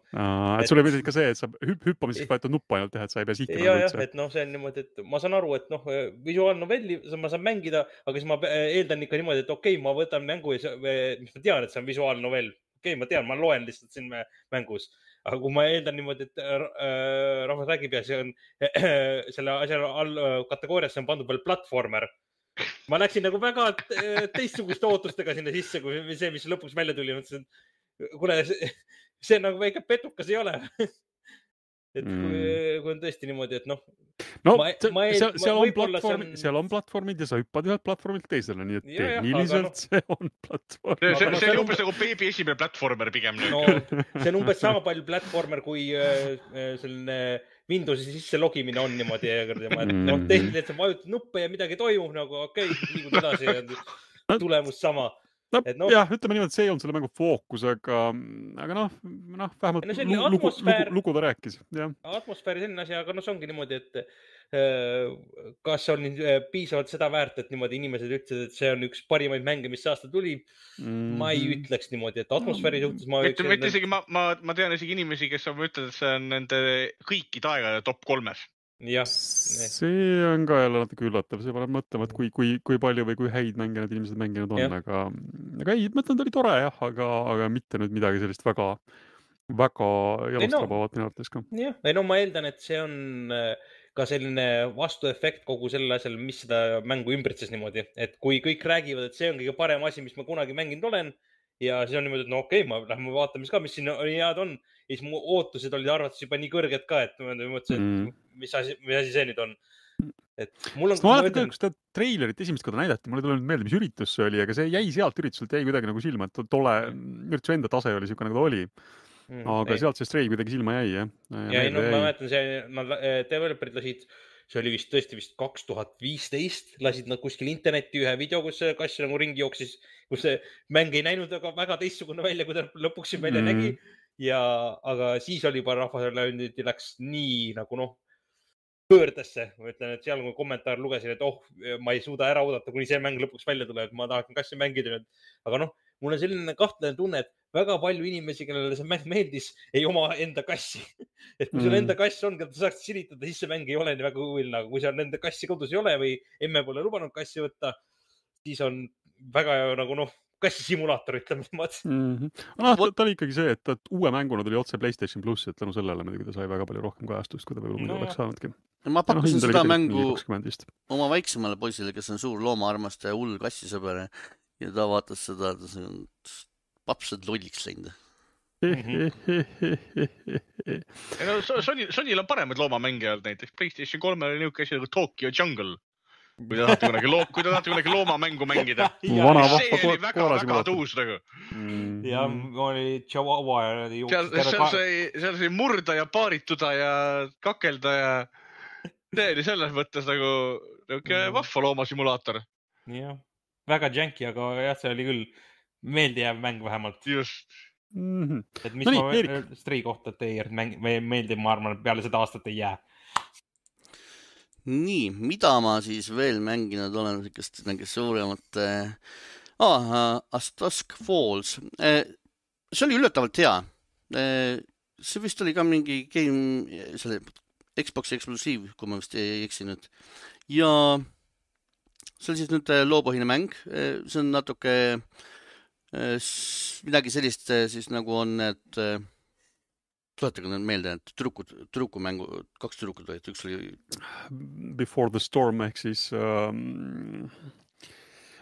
et sulle meeldib ka see, et sa hüpp, hüppamiseks vajutad nuppu ainult jah, et sa ei pea sihtima. ja, jah, et noh, see on niimoodi, et ma saan aru, et noh, visuaalnovelli ma saan mängida, aga siis ma eeldan ikka niimoodi, et okei okay,, ma võtan mängu ja mis ma tean, et see on visuaalnovell. okei okay,, ma tean, ma loen lihtsalt siin mängus aga kui ma eeldan niimoodi, et äh, rahvas räägib ja see on äh, selle asja all kategooriasse on pandud veel platvormer ma läksin nagu väga teistsuguste ootustega sinna sisse, kui see, mis lõpuks välja tuli, mõtlesin, et kuule, see nagu väike petukas ei ole et kui mm., kui on tõesti niimoodi, et noh. no ma, ma ei, seal, seal on platvorm on..., seal on platvormid ja sa hüppad ühelt platvormilt teisele, nii et ja, tehniliselt no... see on platvorm. see, see, see on umbes nagu beebi esimene platvormer pigem. no see on umbes sama palju platvormer kui äh, äh selline Windowsi sisse logimine on niimoodi, et noh, mm. tehniliselt sa vajutad nuppe ja midagi toimub nagu okei okay,, liigud edasi ja tulemus sama no, no jah, ütleme niimoodi, see ei olnud selle mängu fookus, aga, aga noh, noh, vähemalt no, lugu, lugu, lugu, ta rääkis, jah. atmosfääri selline asi, aga noh, see ongi niimoodi, et kas on äh, piisavalt seda väärt, et niimoodi inimesed ütlesid, et see on üks parimaid mänge, mis see aasta tuli mm. -hmm. ma ei ütleks niimoodi, et atmosfääri suhtes ma. mitte, mitte isegi ma, ma, ma tean isegi inimesi, kes on ütelnud, et see on nende kõikide aegade top kolmes jah. see on ka jälle natuke üllatav, see paneb mõtlema, et kui, kui, kui palju või kui häid mänge need inimesed mänginud on, aga, aga ei, ma ütlen, ta oli tore jah, aga, aga mitte nüüd midagi sellist väga, väga jalastabavat no, minu arvates ka. jah, ei no ma eeldan, et see on äh, ka selline vastuefekt kogu sellele asjale, mis seda mängu ümbritses niimoodi, et kui kõik räägivad, et see on kõige parem asi, mis ma kunagi mänginud olen ja siis on niimoodi, et no okei okay,, ma lähme vaatame siis ka, mis siin head on. ja siis mu ootused olid arvates juba nii kõrged ka, et ma mõtlesin, et mm. mis asi, mis asi see nüüd on. et mul on. ma mäletan ka, kui seda treilerit esimest korda näidati, mul ei tule nüüd meelde, mis üritus see oli, aga see jäi sealt ürituselt jäi kuidagi nagu silma, et tolle ürituse enda tase oli siuke, nagu ta oli mm,. aga ei. sealt see Stray kuidagi silma jäi jah. ja ei no ma mäletan, see, nad, developer'id lasid see oli vist tõesti vist kaks tuhat viisteist, lasid nad kuskil internetti ühe video, kus kass nagu ringi jooksis kus see mäng ei näinud väga, väga teistsugune välja, kui ta lõpuks siin välja mm. nägi. ja, aga siis oli juba rahvale läks nii nagu noh, pöördesse, ma ütlen, et seal, kui kommentaar lugesin, et oh, ma ei suuda ära oodata, kuni see mäng lõpuks välja tuleb, ma tahaksin kassi mängida nüüd. aga noh, mul on selline kahtlane tunne, et väga palju inimesi, kellele see mäng meeldis, ei oma enda kassi et kui sul mm. enda kass on, keda sa saaksid silitada, siis see mäng ei ole nii väga huviline, aga kui sul enda kassi kodus ei ole või emme pole lubanud kassi võtta, siis on väga nagu noh, kassisimulaator, ütleme niimoodi mm. -hmm. noh, ta oli ikkagi see, et ta uue mänguna tuli otse Playstation plussi, et tänu sellele muidugi ta sai väga palju rohkem kajastust, kui ta võib-olla muidu no, oleks saanudki. ma pakkusin no, seda mängu oma väiksemale poisile, kes on suur loomaarmastaja, hull kassisõber ja ta vaatas seda, ta on papsad lolliks läinud ei no Sony, Sonyl on paremaid loomamänge olnud, näiteks Playstation kolmel oli niisugune asi nagu Tokyo Jungle. kui te tahate kunagi loo-, kui te tahate kunagi loomamängu mängida. see oli väga-väga tuus nagu. Mm. ja oli Chihuahua ja. seal, seal sai, seal sai murda ja paarituda ja kakelda ja see oli selles mõttes nagu niisugune mm. vahva loomasimulaator. jah, väga janky, aga jah, see oli küll meeldijääv mäng vähemalt. just mm. -hmm. et mis no nii, ma Erik... Stray kohta teie mäng, meeldib, ma arvan, et peale seda aastat ei jää. nii, mida ma siis veel mänginud olen, niisugust niisugust suuremat äh, ah,, Astusk Falls äh,. see oli üllatavalt hea äh,. see vist oli ka mingi game, selle Xbox'i eksklusiiv, kui ma vist ei eksi nüüd. ja see oli siis nüüd loopõhine mäng, see on natuke Äh, midagi sellist äh, siis nagu on need, äh, tuletage nüüd meelde, need tüdrukud, tüdrukumängu, kaks tüdrukut olid, üks oli. Before the storm ehk siis um....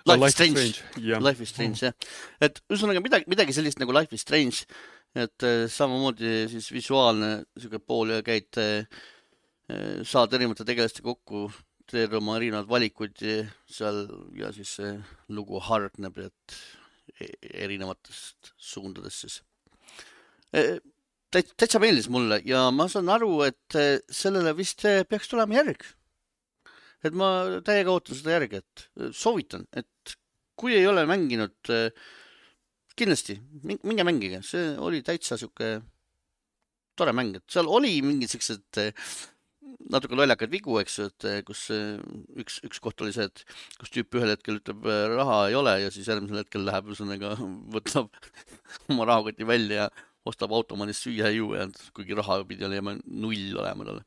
Life, Life is Strange, strange. Yeah. Life is Strange jah, et ühesõnaga midagi, midagi sellist nagu Life is Strange, et samamoodi siis visuaalne sihuke pool ja käid, saad erinevate tegelastega kokku, teed oma erinevad valikud seal ja siis see lugu hargneb, et erinevatest suundadest siis. E, täitsa meeldis mulle ja ma saan aru, et e, sellele vist peaks tulema järg. et ma täiega ootan seda järge, et soovitan, et kui ei ole mänginud, kindlasti minge mängige, see oli täitsa sihuke tore mäng, et seal oli mingid siuksed natuke lollakaid vigu, eks ju, et eh, kus eh, üks, üks koht oli see, et kus tüüp ühel hetkel ütleb, eh, raha ei ole ja siis järgmisel hetkel läheb ühesõnaga, võtab oma rahakoti välja ja ostab automaadist süüa ja juua, kuigi raha pidi olema null olema talle.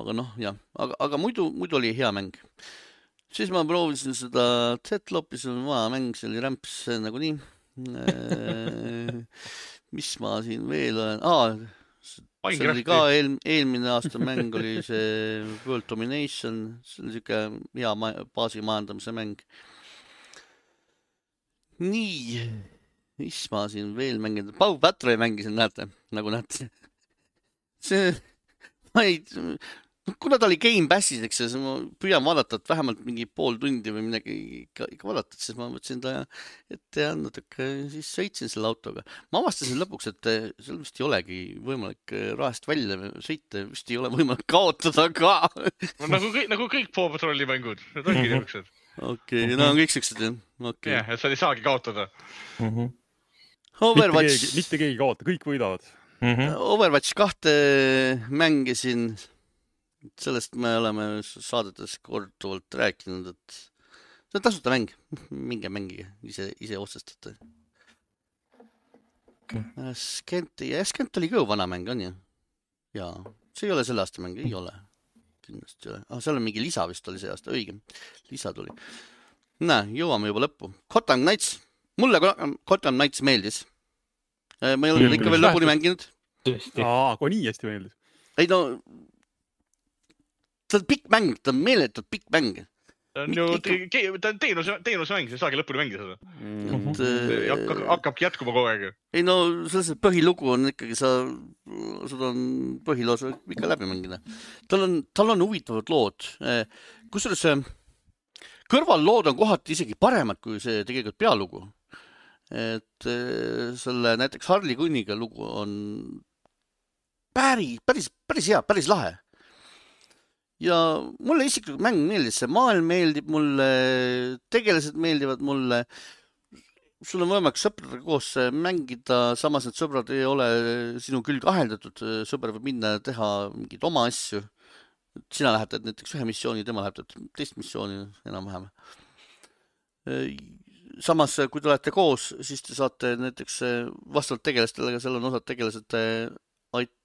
aga noh, jah, aga, aga muidu, muidu oli hea mäng. siis ma proovisin seda Z-Lopi, see on vana mäng, see oli rämps nagunii mis ma siin veel olen ah,, see oli ka eel, eelmine aasta mäng oli see World Domination, see oli siuke hea ma baasi majandamise mäng. nii, mis ma siin veel mänginud, Pau Patrol mängisin, näete, nagu näete. see, ma ei, kuna ta oli Gamepassis, eks ju, siis ma püüan vaadata, et vähemalt mingi pool tundi või midagi ikka, ikka vaadata, siis ma võtsin ta ette ja natuke siis sõitsin selle autoga. ma avastasin lõpuks, et eh, seal vist ei olegi võimalik eh, rahast välja sõita, vist ei ole võimalik kaotada ka no, nagu kõik, nagu kõik Paw Patrolli mängud, need ongi mhm. niisugused. okei no on kõik siuksed jah, okei okay.. jah, et sa ei saagi kaotada mm. -hmm. Overwatch. mitte keegi ei kaota, kõik võidavad mm. -hmm. Overwatch kahte mängisin sellest me oleme saadetes korduvalt rääkinud, et see on tasuta mäng, minge mängige, ise, ise otsustate okay.. Äh, Skent, ja Skent oli ka ju vana mäng, on ju? jaa, see ei ole selle aasta mäng, ei ole. kindlasti ei ole ah,, seal on mingi lisa vist oli see aasta, õige, lisa tuli. näe, jõuame juba lõppu. Gotham Knights, mulle Gotham Knights meeldis. Äh, ma ei ole ikka veel lõpuni mänginud. aa, kui nii hästi meeldis? ei no see on pikk mäng, ta on meeletult pikk mäng. ta on ju, ta on teenuse, teenusmäng, sa ei saagi lõpuni mängida seda mm. -hmm. hakkab, hakkabki jätkuma kogu aeg ju. ei no selles põhilugu on ikkagi sa, sul on põhiloos ikka läbi mängida. tal on, tal on huvitavad lood. Eh, kusjuures kõrvallood on kohati isegi paremad kui see tegelikult pealugu. et eh, selle näiteks Harley Quinniga lugu on päris, päris, päris hea, päris lahe ja mulle isiklikult mäng meeldis, see maailm meeldib mulle, tegelased meeldivad mulle. sul on võimalik sõpradega koos mängida, samas need sõbrad ei ole sinu külge aheldatud, sõber võib minna ja teha mingeid oma asju. sina lähed teed näiteks ühe missiooni, tema läheb teed teist missiooni enam-vähem. samas, kui te olete koos, siis te saate näiteks vastavalt tegelastele, seal on osad tegelased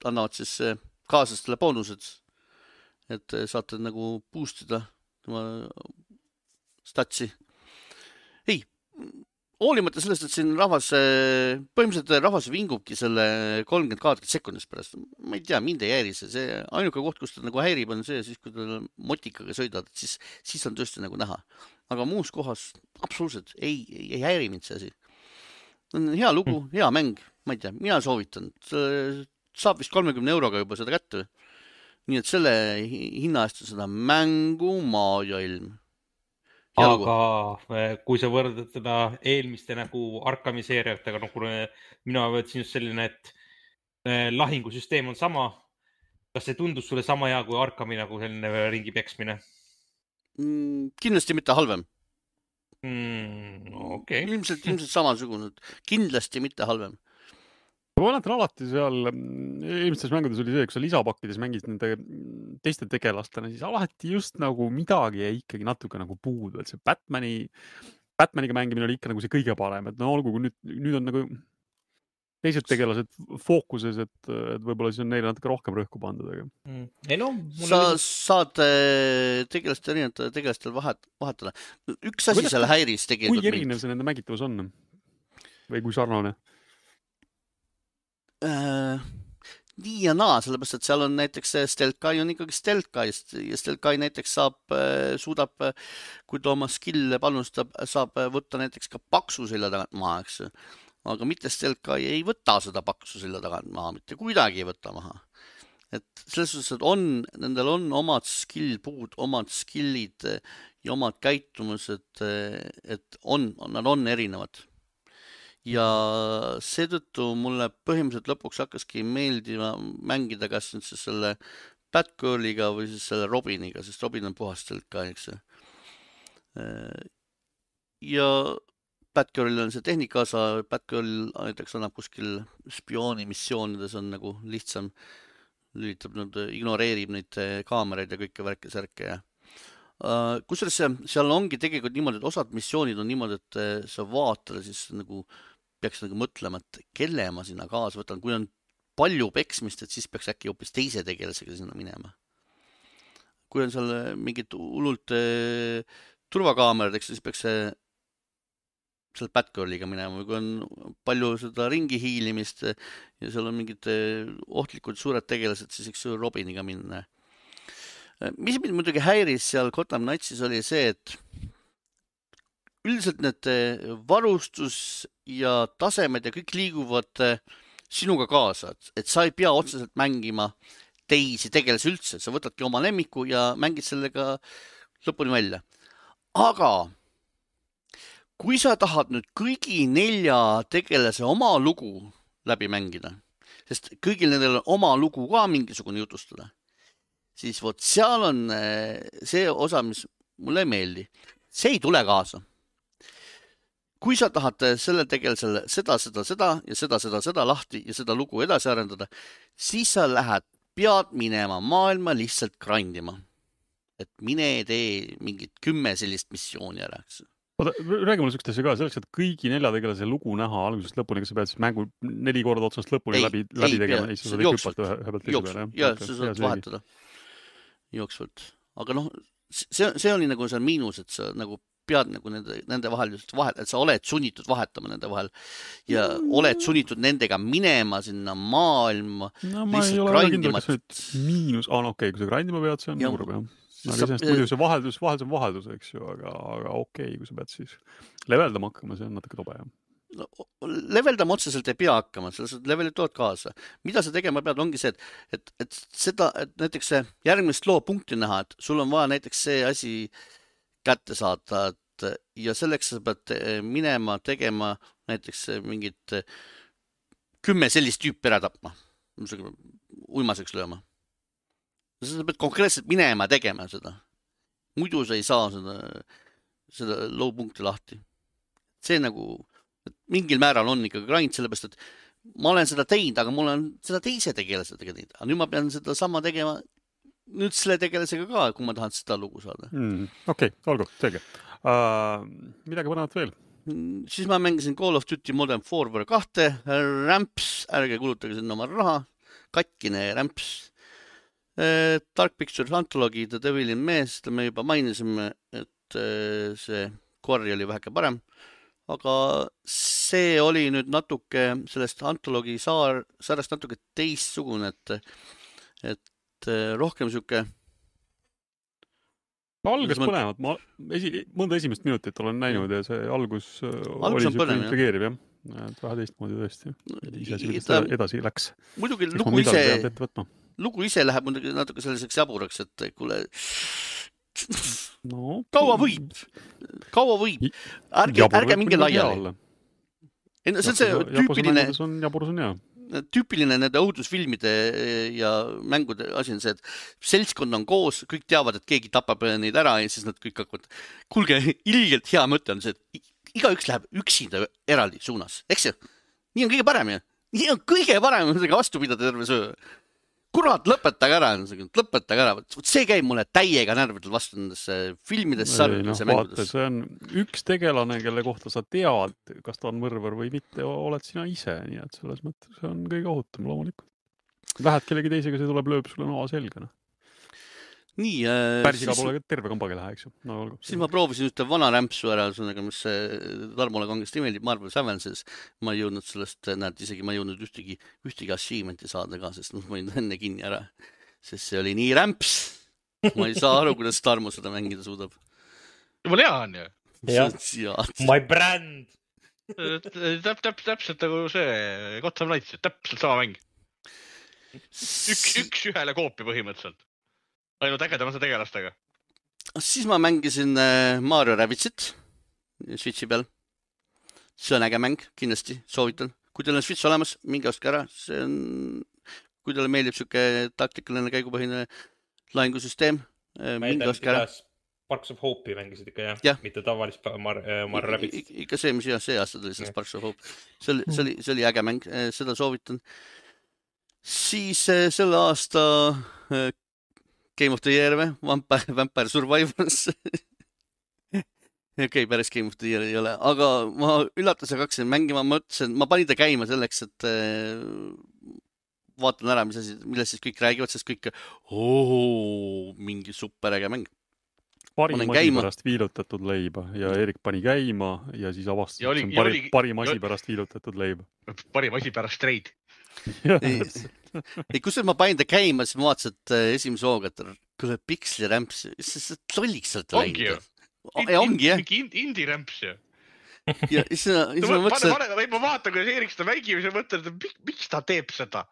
annavad siis kaaslastele boonused et eh, saate nagu boost ida tema statsi. ei, hoolimata sellest, et siin rahvas, põhimõtteliselt rahvas vingubki selle kolmkümmend kaadrit sekundist pärast. ma ei tea, mind ei häiri see, see ainuke koht, kus ta nagu häirib, on see siis, kui ta motikaga sõidad, siis, siis on tõesti nagu näha. aga muus kohas absoluutselt ei, ei, ei häiri mind see asi. on hea lugu mm., hea mäng, ma ei tea, mina soovitan. saab vist kolmekümne euroga juba seda kätte. Nii et selle hinna eest on seda mängu Maailma ilm aga eh, kui sa võrdled seda eelmiste nagu Arkami seeriatega, no kuna mina võtsin just selline, et eh, lahingusüsteem on sama. kas see tundus sulle sama hea kui Arkami nagu selline ringi peksmine mm,? kindlasti mitte halvem mm,. okei okay.. ilmselt, ilmselt samasugune, kindlasti mitte halvem ma mäletan alati seal mm, eelmistes mängudes oli see, kui sa lisapakkides mängisid nende mm, teiste tegelastena, siis alati just nagu midagi jäi ikkagi natuke nagu puudu, et see Batman'i, Batman'iga mängimine oli ikka nagu see kõige parem, et no olgu, kui nüüd, nüüd on nagu teised tegelased fookuses, et, et võib-olla siis on neile natuke rohkem rõhku pandud, aga mm.. ei no. sa oli... saad äh, tegelast erinevatel tegelastel vahet, vahetada. üks asi seal häiris tegelikult. kui erinev see nende mängitavus on? või kui sarnane? Äh, naa, sellepärast et seal on näiteks Stelkai on ikkagi Stelkai ja Stelkai näiteks saab, äh, suudab, kui ta oma skill'e panustab, saab võtta näiteks ka paksu selja tagant maha, eks. aga mitte Stelkai ei võta seda paksu selja tagant maha, mitte kuidagi ei võta maha. et selles suhtes, et on, nendel on omad skill puud, omad skill'id ja omad käitumused, et on, nad on erinevad ja seetõttu mulle põhimõtteliselt lõpuks hakkaski meeldima mängida kas nüüd siis selle Batgirliga või siis selle Robiniga, sest Robin on puhas tõlk ka, eks ju. ja Batgirlil on see tehnika osa, Batgirl näiteks annab kuskil spioonimissioonides on nagu lihtsam, lülitab nad, ignoreerib neid kaameraid ja kõike värke-särke ja Uh, kusjuures seal ongi tegelikult niimoodi, et osad missioonid on niimoodi, et sa vaatad siis nagu peaks nagu mõtlema, et kelle ma sinna kaasa võtan, kui on palju peksmist, et siis peaks äkki hoopis teise tegelasega sinna minema. kui on seal mingid hullult äh, turvakaamerad, eks siis peaks see seal Batgirliga minema või kui on palju seda ringi hiilimist ja seal on mingid ohtlikud suured tegelased, siis eks ju Robiniga minna. mis mind muidugi häiris seal Gotham Knightsis oli see, et üldiselt need eh, varustus ja tasemed ja kõik liiguvad eh, sinuga kaasa, et sa ei pea otseselt mängima teisi tegelasi üldse, sa võtadki oma lemmiku ja mängid sellega lõpuni välja. aga kui sa tahad nüüd kõigi nelja tegelase oma lugu läbi mängida, sest kõigil nendel on oma lugu ka mingisugune jutustada, siis vot seal on eh, see osa, mis mulle ei meeldi. see ei tule kaasa kui sa tahad selle tegelasele seda, seda, seda ja seda, seda, seda lahti ja seda lugu edasi arendada, siis sa lähed, pead minema maailma lihtsalt grind ima. et mine tee mingit kümme sellist missiooni ära, eks. Oota, räägi mulle siukest asja ka, selleks, et kõigi nelja tegelase lugu näha algusest lõpuni, kas sa pead siis mängu neli korda otsast lõpuni ei, läbi, läbi tegema, ei sa saad ikka hüpata ühe, ühe pealt teise peale, jah? ja, sa saad vahetada. Jooksvalt, aga noh, see, see oli nagu see miinus, et sa nagu pead nagu nende, nende vahel just vahet, et sa oled sunnitud vahetama nende vahel ja mm. oled sunnitud nendega minema sinna maailma. no ma ei ole kindel, kas nüüd miinus, aa no okei okay,, kui sa grindima pead, see on kurb jah. aga iseenesest muidu see vaheldus, vaheldus on vaheldus, eks ju, aga, aga okei okay,, kui sa pead siis leveldama hakkama, see on natuke tobe jah no leveldama otseselt ei pea hakkama, selles suhtes levelid tulevad kaasa. mida sa tegema pead, ongi see, et, et, et seda, et näiteks see järgmist loo punkti näha, et sul on vaja näiteks see asi äh, kätte saada, et ja selleks sa pead eh, minema tegema näiteks eh, mingit eh, kümme sellist tüüpi ära tapma, uimaseks lööma. sa pead konkreetselt minema tegema seda. muidu sa ei saa seda, seda low punkti lahti. see nagu mingil määral on ikkagi grind, sellepärast et ma olen seda teinud, aga mul on seda teise tegelasega teinud, aga nüüd ma pean sedasama tegema nüüd selle tegelasega ka, kui ma tahan seda lugu saada mm,. okei okay,, olgu, selge uh,. midagi põnevat veel? Mm, siis ma mängisin Call of Duty Modern Warfare kahte, rämps, ärge kulutage sinna oma raha, katkine rämps uh,. Dark Pictures Anthology The Devilin mees, seda me juba mainisime, et uh, see kori oli väheke parem, aga see oli nüüd natuke sellest antoloogi saar, sarjast natuke teistsugune, et, et rohkem sihuke algas põnevalt, ma esi, mõnda esimest minutit olen näinud ja see algus, algus oli siuke intrigeeriv jah, et vähe teistmoodi tõesti. iseasi ta... edasi läks. muidugi lugu ise, lugu ise läheb muidugi natuke selliseks jaburaks, et kuule no, kaua võib, kaua võib, ärge, ärge minge laiali. ei no see on see tüüpiline. jaburus on hea tüüpiline nende õudusfilmide ja mängude asi on see, et seltskond on koos, kõik teavad, et keegi tapab neid ära ja siis nad kõik hakkavad. kuulge, ilgelt hea mõte on see, et igaüks läheb üksinda eraldi suunas, eks ju? nii on kõige parem ju. nii on kõige parem vastu pidada terve söö kurat, lõpetage ära, lõpetage ära, vot see käib mulle täiega närvidel vastu nendesse filmidesse, sarjadesse, no, mängudesse. see on üks tegelane, kelle kohta sa tead, kas ta on mõrvar või mitte, oled sina ise, nii et selles mõttes see on kõige ohutum loomulikult. Lähed kellegi teisega, see tuleb, lööb sulle noa selga, noh nii äh,. päris igal pool terve kambag ei lähe, eks ju no,. siis ma proovisin ühte vana rämpsu ära, ühesõnaga, mis Tarmole kangesti meeldib, Marvel's Avenges. ma ei jõudnud sellest, näed, isegi ma ei jõudnud ühtegi, ühtegi achievement'i saada ka, sest noh, ma olin enne kinni ära. sest see oli nii rämps. ma ei saa aru, kuidas Tarmo seda mängida suudab. jumala hea on ju. jah, my brand täp-, täp-, täpselt nagu see Gotham Knights, täpselt sama mäng. üks, üks-ühele koopia põhimõtteliselt ainult ägedamate tegelastega. siis ma mängisin äh, Mario Rabbitsit Switchi peal. see on äge mäng, kindlasti soovitan. kui teil on Switch olemas, minge ostke ära, see on, kui teile meeldib sihuke taktikaline käigupõhine lahingusüsteem, äh, minge ostke ära. Sparks of Hope'i mängisid ikka jah ja., mitte tavalist Mar-, äh, Mario Rabbitsit. ikka see, mis jah, see aasta tuli, see Sparks of Hope. see oli, see oli, see oli äge mäng, seda soovitan. siis selle aasta Game of the Year või? Vampire, Vampire Survivors okei okay,, päris Game of the Year ei ole, aga ma üllatusega hakkasin mängima, ma mõtlesin, ma panin ta käima selleks, et äh, vaatan ära, mis asi, millest siis kõik räägivad, sest kõik, mingi superäge mäng. parim asi käima. pärast viilutatud leiba ja Erik pani käima ja siis avastas, et see on parim, parim asi pärast viilutatud leiba. parim asi pärast streid ei, kusjuures ma panin ta käima, siis ma vaatasin, et äh, esimese hooga, et kuule, pikslirämps, sa lolliks sealt ongi ju. ongi jah. mingi indie-rämps ju. ja siis ma, siis ma mõtlesin. ma vaatan, kuidas Eerik seda mängib ja siis mõtlen, et miks ta teeb seda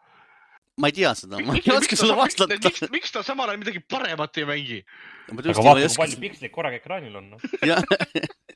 ma ei tea seda, ma ei oska sulle vastata. miks, miks ta samal ajal midagi paremat ei mängi? aga vaata, kui palju piksleid korraga ekraanil on no.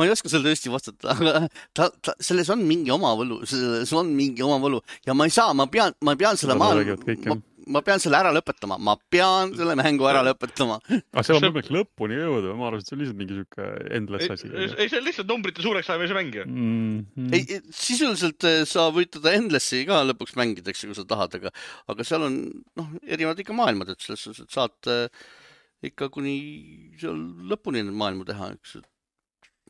ma ei oska sulle tõesti vastata, aga ta, ta, selles on mingi oma võlu, selles on mingi oma võlu ja ma ei saa, ma pean, ma pean selle maailma, ma, ma pean selle ära lõpetama, ma pean selle mängu ära lõpetama. aga seal on võimalik lõpuni jõuda, ma arvasin, et see on lihtsalt mingi sihuke endless asi. ei, see on lihtsalt numbrite suureks ajamise mäng ju mm. -hmm. ei, sisuliselt eh, sa võid teda endless'i ka lõpuks mängida, eks ju, kui sa tahad, aga, aga seal on noh, erinevad ikka maailmad, et selles suhtes, et saad äh, ikka kuni seal lõpuni neid maailmu teha, eks, et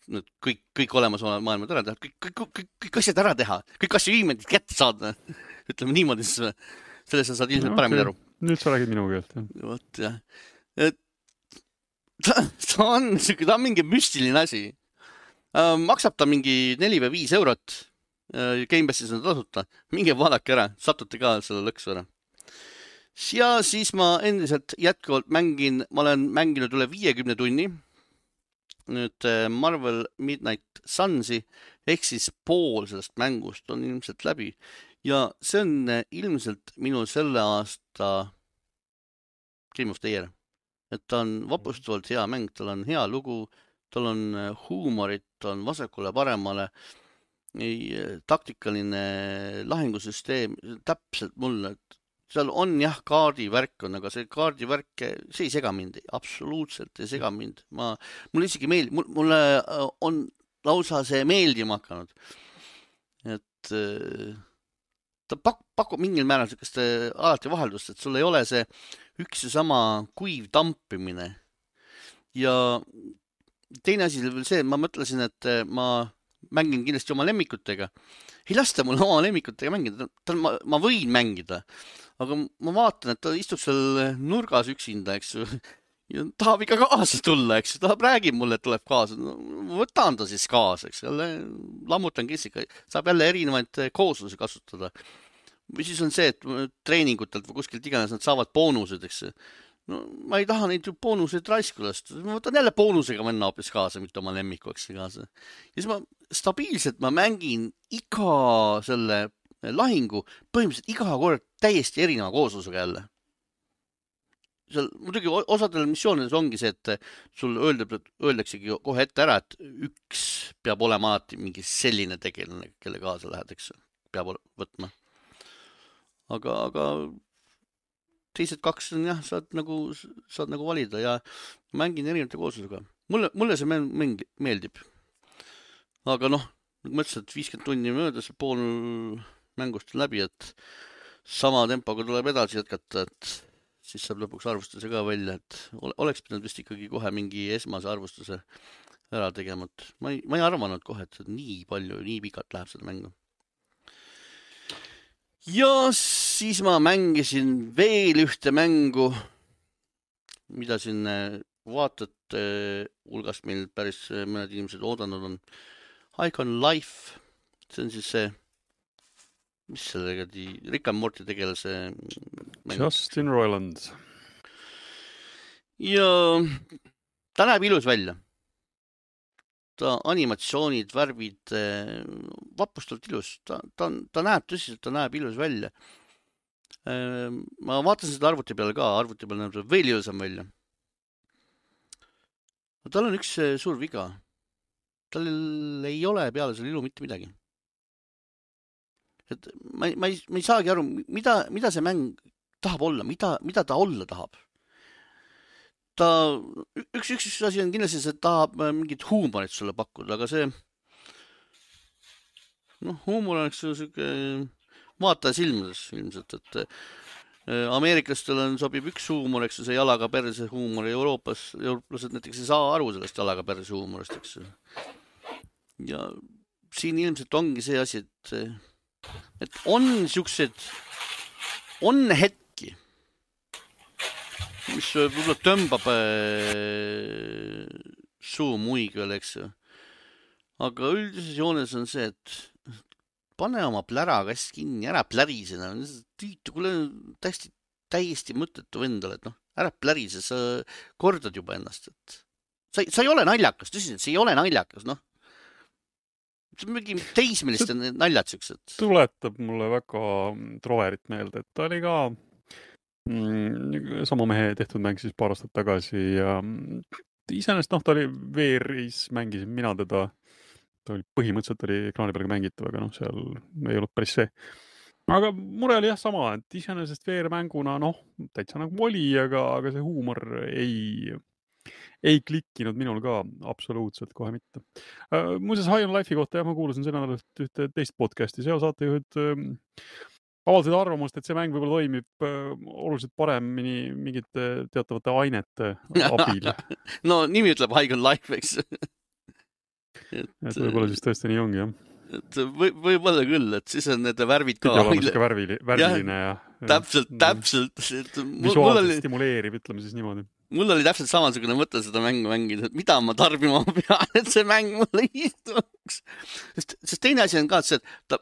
need kõik, kõik olemasolevad maailmad ära teha, kõik, kõik, kõik, kõik asjad ära teha, kõik achievement'id kätte saada. ütleme niimoodi, siis sellest sa saad ilmselt no, paremini aru. nüüd sa räägid minu keelt, jah. vot jah, et ta, ta on siuke, ta on mingi müstiline asi äh,. maksab ta mingi neli või viis eurot äh,. Gamepassis on tasuta, minge vaadake ära, satute ka selle lõksu ära ja siis ma endiselt jätkuvalt mängin, ma olen mänginud üle viiekümne tunni nüüd äh, Marvel Midnight Sunsi ehk siis pool sellest mängust on ilmselt läbi ja see on äh, ilmselt minu selle aasta Game of the Year. et ta on vapustavalt hea mäng, tal on hea lugu, tal on äh, huumorit, on vasakule-paremale, taktikaline lahingusüsteem, täpselt mulle, seal on jah, kaardivärk on, aga see kaardivärk, see ei sega mind, absoluutselt ei sega mind. ma, mulle isegi meeldib, mulle äh, on lausa see meeldima hakanud. et äh, ta pak-, pakub mingil määral niisugust äh, alati vaheldust, et sul ei ole see üks ja sama kuiv tampimine. ja teine asi veel see, ma mõtlesin, et ma mängin kindlasti oma lemmikutega. ei lasta mul oma lemmikutega mängida, tal ma, ma võin mängida, aga ma vaatan, et ta istub seal nurgas üksinda, eks ju. ja tahab ikka kaasa tulla, eks ju, tahab, räägib mulle, et tuleb kaasa no,. võtan ta siis kaasa, eks, jälle lammutan kissika, saab jälle erinevaid kooslusi kasutada. või siis on see, et treeningutelt või kuskilt iganes nad saavad boonused, eks. No ma ei taha neid ju boonuseid raisku lasta, ma võtan jälle boonusega venna hoopis kaasa, mitte oma lemmiku, eks, kaasa. ja siis ma stabiilselt ma mängin iga selle lahingu põhimõtteliselt iga kord täiesti erineva kooslusega jälle seal muidugi osadel missioonides ongi see, et sul öeldab, öeldaksegi kohe ette ära, et üks peab olema alati mingi selline tegelane, kelle kaasa lähed, eks, peab võtma. aga, aga teised kaks on jah, saad nagu, saad nagu valida ja mängin erinevate kooslusega. mulle, mulle see mäng meeldib. aga noh, nagu ma ütlesin, et viiskümmend tundi möödas, pool mängust läbi, et sama tempoga tuleb edasi jätkata, et siis saab lõpuks arvustuse ka välja, et oleks pidanud vist ikkagi kohe mingi esmase arvustuse ära tegema, et ma ei, ma ei arvanud kohe, et nii palju, nii pikalt läheb seda mängu. ja siis ma mängisin veel ühte mängu, mida siin äh, vaatajate hulgast meil päris äh, mõned inimesed oodanud on. Icon Life, see on siis see mis selle kuradi Rick and Morty tegelase? Justin Roiland. ja ta näeb ilus välja. ta animatsioonid, värvid, vapustavalt ilus, ta, ta, ta näeb tõsiselt, ta näeb ilus välja. Eh, ma vaatasin seda arvuti peal ka, arvuti peal näeb ta veel ilusam välja. tal on üks eh, suur viga. tal ei ole peale selle ilu mitte midagi et ma ei, ma ei, ma ei saagi aru, mida, mida see mäng tahab olla, mida, mida ta olla tahab. ta, üks, üks, üks asi on kindlasti see, tahab äh, mingit huumorit sulle pakkuda, aga see noh, huumor on, ju, sihuke vaataja silmades ilmselt, et äh, ameeriklastel on, sobib üks huumor, eks ju, see jalaga perse huumor Euroopas, eurooplased näiteks ei saa aru sellest jalaga perse huumorist, eks ju. ja siin ilmselt ongi see asi, et et on siuksed, on hetki, mis võib-olla tõmbab äh, suu muigele, eks ju. aga üldises joones on see, et pane oma plärakast kinni, ära plärise tüütu, kuule täiesti, täiesti mõttetu vend oled, noh, ära plärise, sa kordad juba ennast, et sa, sa ei ole naljakas, tõsiselt, see ei ole naljakas, noh mingi teismeliste naljad siuksed. tuletab mulle väga Troverit meelde, et ta oli ka mm, sama mehe tehtud mäng siis paar aastat tagasi ja mm, iseenesest noh, ta oli VR-is, mängisin mina teda. Ta oli põhimõtteliselt oli ekraani peal ka mängitav, aga noh, seal ei olnud päris see. aga mure oli jah sama, et iseenesest VR-mänguna noh, täitsa nagu oli, aga, aga see huumor ei ei klikkinud minul ka absoluutselt kohe mitte uh,. muuseas, High on Life'i kohta jah, ma kuulasin sel nädalal ühte teist podcast'i, seal saatejuhid uh, avaldasid arvamust, et see mäng võib-olla toimib uh, oluliselt paremini mingite teatavate ainete abil no nimi ütleb High on Life, eks et, et võib-olla siis tõesti nii ongi jah et võib, võib-olla küll, et siis on need värvid ka. sihuke värvili, värviline ja, ja. täpselt, täpselt. visuaalselt oli... stimuleerib, ütleme siis niimoodi mul oli täpselt samasugune mõte seda mängu mängida, et mida ma tarbima pean, et see mäng mulle istuks. sest, sest teine asi on ka see, et ta,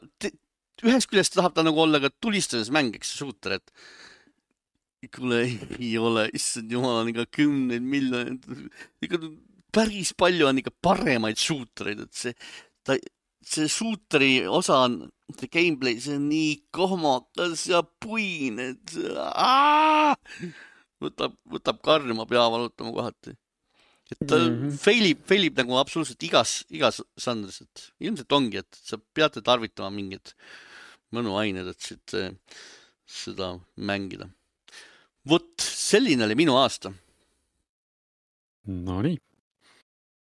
ühest küljest tahab ta nagu olla ka tulistamismäng, eks, shooter, et kuule, ei ole, issand jumal, on ikka kümneid miljoneid, ikka päris palju on ikka paremaid shootereid, et see, ta, see shooteri osa on, see gameplay, see on nii kohmakas ja puine, et aah! võtab, võtab karjuma, pea valutama kohati. et ta mm -hmm. failib, failib nagu absoluutselt igas, igas žanris, et ilmselt ongi, et sa peate tarvitama mingid mõnuained, et siit, seda mängida. vot selline oli minu aasta. Nonii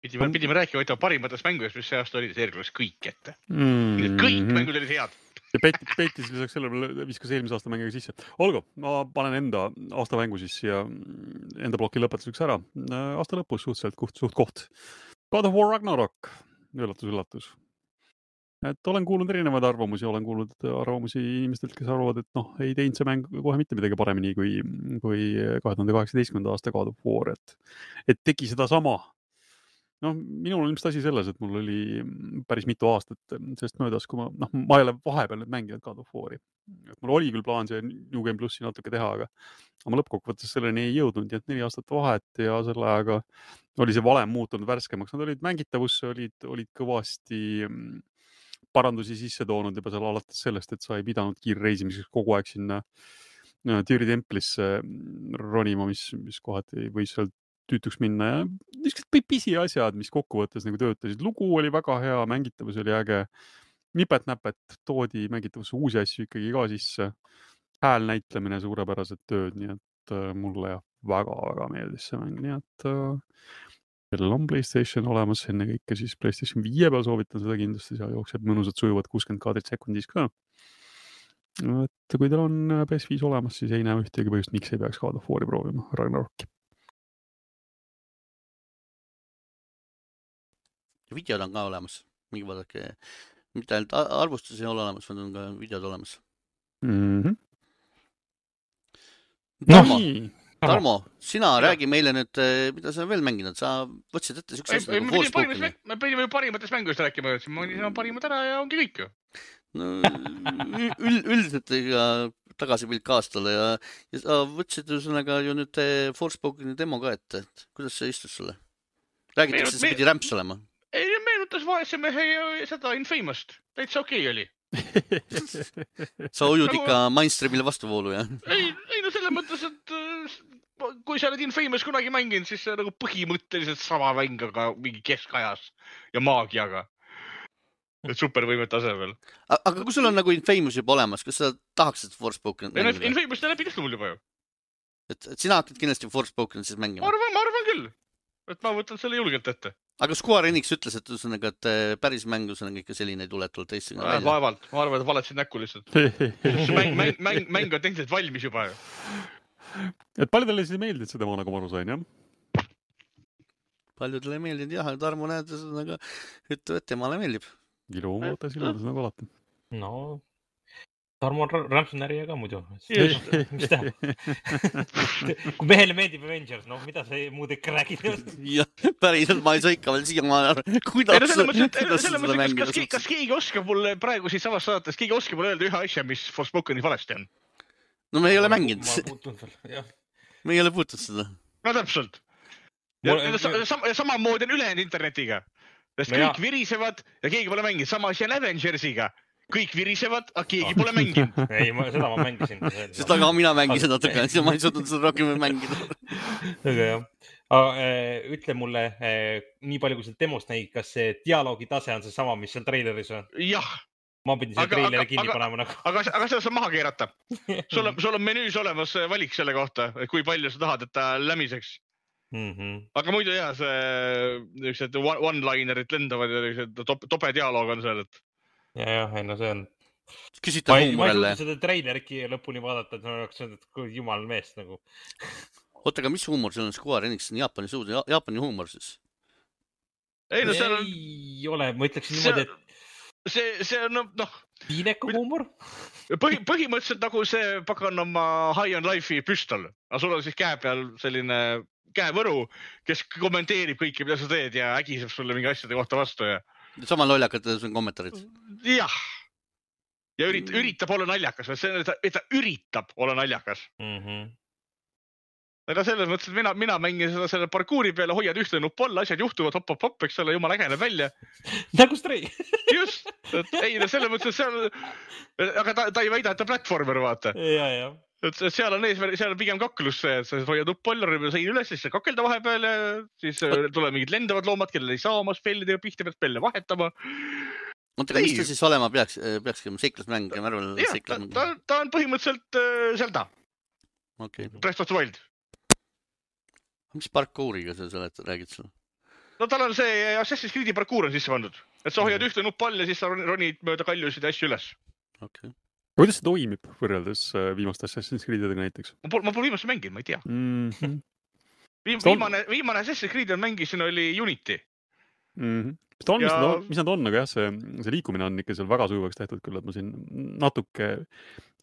pidime, pidime rääkima ütlema parimatest mängudest, mis see aasta olid, see eelkõige kõik ette mm. -hmm. kõik mängud olid head ja Peti, Peti siis lisaks sellele viskas eelmise aasta mängiga sisse. olgu, ma panen enda aasta mängu siis ja enda ploki lõpetuseks ära. aasta lõpus suhteliselt suht, suht koht. God of War Ragnarok, üllatus, üllatus. et olen kuulnud erinevaid arvamusi, olen kuulnud arvamusi inimestelt, kes arvavad, et noh, ei teinud see mäng kohe mitte midagi paremini kui, kui kahe tuhande kaheksateistkümnenda aasta God of War, et, et tegi sedasama. Noh, minul on ilmselt asi selles, et mul oli päris mitu aastat sellest möödas, kui ma, noh, ma ei ole vahepeal nüüd mänginud God of War'i. mul oli küll plaan see New Game plussi natuke teha, aga, aga ma lõppkokkuvõttes selleni ei jõudnud, nii et neli aastat vahet ja selle ajaga oli see valem muutunud värskemaks, nad olid mängitavusse, olid, olid kõvasti parandusi sisse toonud juba seal alates sellest, et sa ei pidanud kiirreisimiseks kogu aeg sinna Tüüri templisse mm, ronima, mis, mis kohati võis seal tüütuks minna ja niisugused pisiasjad, mis kokkuvõttes nagu töötasid. lugu oli väga hea, mängitavus oli äge. nipet-näpet toodi mängitavusse uusi asju ikkagi ka sisse. hääl, näitlemine, suurepärased tööd, nii et äh, mulle väga-väga meeldis see mäng, nii et äh, kellel on Playstation olemas, ennekõike siis Playstation viie peal soovitan seda kindlasti, seal jookseb mõnusad sujuvad kuuskümmend kaadrit sekundis ka. et kui teil on PS5 olemas, siis ei näe ühtegi põhjust, miks ei peaks God of War'i proovima, Ragnaroki. Videod on ka olemas, mingi vaadake, mitte ainult arvustus ei ole olemas, vaid on ka videod olemas mm. -hmm. Tarmo no,, Tarmo, sina ja. räägi meile nüüd, eh, mida sa veel mänginud, sa võtsid ette siukse asja nagu Forspoken. me pidime ju parimatest mängudest rääkima, ma olin parimad ära ja ongi kõik ju. no üld, üldiselt ega tagasipilk aastale ja, ja sa võtsid ühesõnaga ju nüüd eh, Forspokeni demo ka ette, et kuidas see istus sulle? räägitakse, see pidi rämps olema. Ei, meenutas vaese mehe seda Infamoust, täitsa okei okay oli sa ujud nagu... ikka Mindstreamile vastuvoolu, jah? ei, ei no selles mõttes, et kui sa oled Infamous kunagi mänginud, siis see on nagu põhimõtteliselt sama mäng, aga mingi keskajas ja maagiaga. supervõimete asemel. aga kui sul on nagu Infamous juba olemas, kas sa tahaksid Forspokenit mängida? Infamous ta läbi tõstab mul juba ju. et, et sina hakkad kindlasti Forspokenit siis mängima? ma arvan, ma arvan küll, et ma võtan selle julgelt ette aga Square Enix ütles, et ühesõnaga, et äh, päris mäng ühesõnaga ikka selline ei tule, et tuleb teistsugune välja. vaevalt, ma arvan, et valetasid näkku lihtsalt mäng, mäng, mäng, mäng on tehniliselt valmis juba ju. et paljudele siis ei meeldinud see demo, nagu ma aru sain, jah? paljudele ei meeldinud jah, aga Tarmo näed, ühesõnaga ütleb, et temale meeldib. ilu on vaata silmades nagu alati. no Tarmo on rämpsnärija ka muidu. mis ta kui mehele meeldib Avengers, noh, mida sa muud ikka räägid? jah, päriselt ma ei saa ikka veel siiamaani aru, kuidas, kas, kas keegi oskab mulle praegu siitsamast saates, keegi oskab mulle öelda ühe asja, mis Forspokenis valesti on? no me ei ole mänginud. me ei ole puutunud seda. no täpselt. Sama, samamoodi on ülejäänud internetiga, sest kõik ja. virisevad ja keegi pole mänginud, sama asi on Avengersiga kõik virisevad, aga keegi pole mänginud. ei, seda ma mängisin. seda ka mina mängisin natuke, ma ei suutnud seda rohkem mängida. väga hea. Eh, ütle mulle, eh, nii palju kui sa demost nägid, kas see dialoogi tase on seesama, mis seal treileris on? jah. ma pidin selle treileri kinni aga, panema nagu. aga, aga seda saab maha keerata. sul on, sul on menüüs olemas valik selle kohta, kui palju sa tahad, et ta lämiseks Mm -hmm. aga muidu ja see niisugused one-linerid lendavad ja niisugused top, tobe dialoog on seal, et ja, jah, ei no see on. küsitav huumor jälle. seda treilerki lõpuni vaadata, et ma oleks öelnud, et jumal meest nagu. oota, aga mis huumor seal on, Square Enix on Jaapani suud, Jaapani huumor siis? ei no seal on. ei ole, ma ütleksin niimoodi, et see, see on noh. piineku huumor põhi, põhimõtteliselt nagu see paganama High on Life'i püstol, aga sul on siis käe peal selline käevõru, kes kommenteerib kõike, mida sa teed ja ägiseb sulle mingi asjade kohta vastu ja sama lollakad kommentaarid. jah, ja üritab, üritab olla naljakas, see, et ta üritab olla naljakas mm. -hmm aga selles mõttes, et mina, mina mängin seda selle parkuuri peale, hoiad ühte nuppu all, asjad juhtuvad hopp-hopp-hopp, eks ole, jumala äge näeb välja. nagu Stray just, ei no selles mõttes, et seal, aga ta, ta ei väida, et ta platvormer, vaata. ja, ja et seal on eesmärk, seal on pigem kaklus see, et sa hoiad nuppolleri peal sein üles, siis sa kakelda vahepeal ja siis äh, tulevad mingid lendavad loomad, kellel ei saa oma spellidega pihta, pead spelle vahetama. oota, aga mis ta siis olema peaks, äh, peakski olema seiklusmäng, ma arvan. ta, ta, ta on põhimõtteliselt äh, Zelda okay.. Breath of the Wild. mis parkouriga sa seletad, räägid seal? no tal on see Assassin's Creed'i parkuur on sisse pandud, et sa hoiad mm. ühte nuppu all ja siis sa ronid mööda kaljusid ja asju üles. okei okay kuidas see toimib võrreldes äh, viimaste Assassin's Creed'idega näiteks? ma pole, ma pole viimast mänginud, ma ei tea mm. -hmm. Viim, viimane, viimane Assassin's Creed ma mängisin oli Unity. mm. -hmm. mis ta on ja..., mis nad on, mis nad on, aga jah, see, see liikumine on ikka seal väga sujuvaks tehtud küll, et ma siin natuke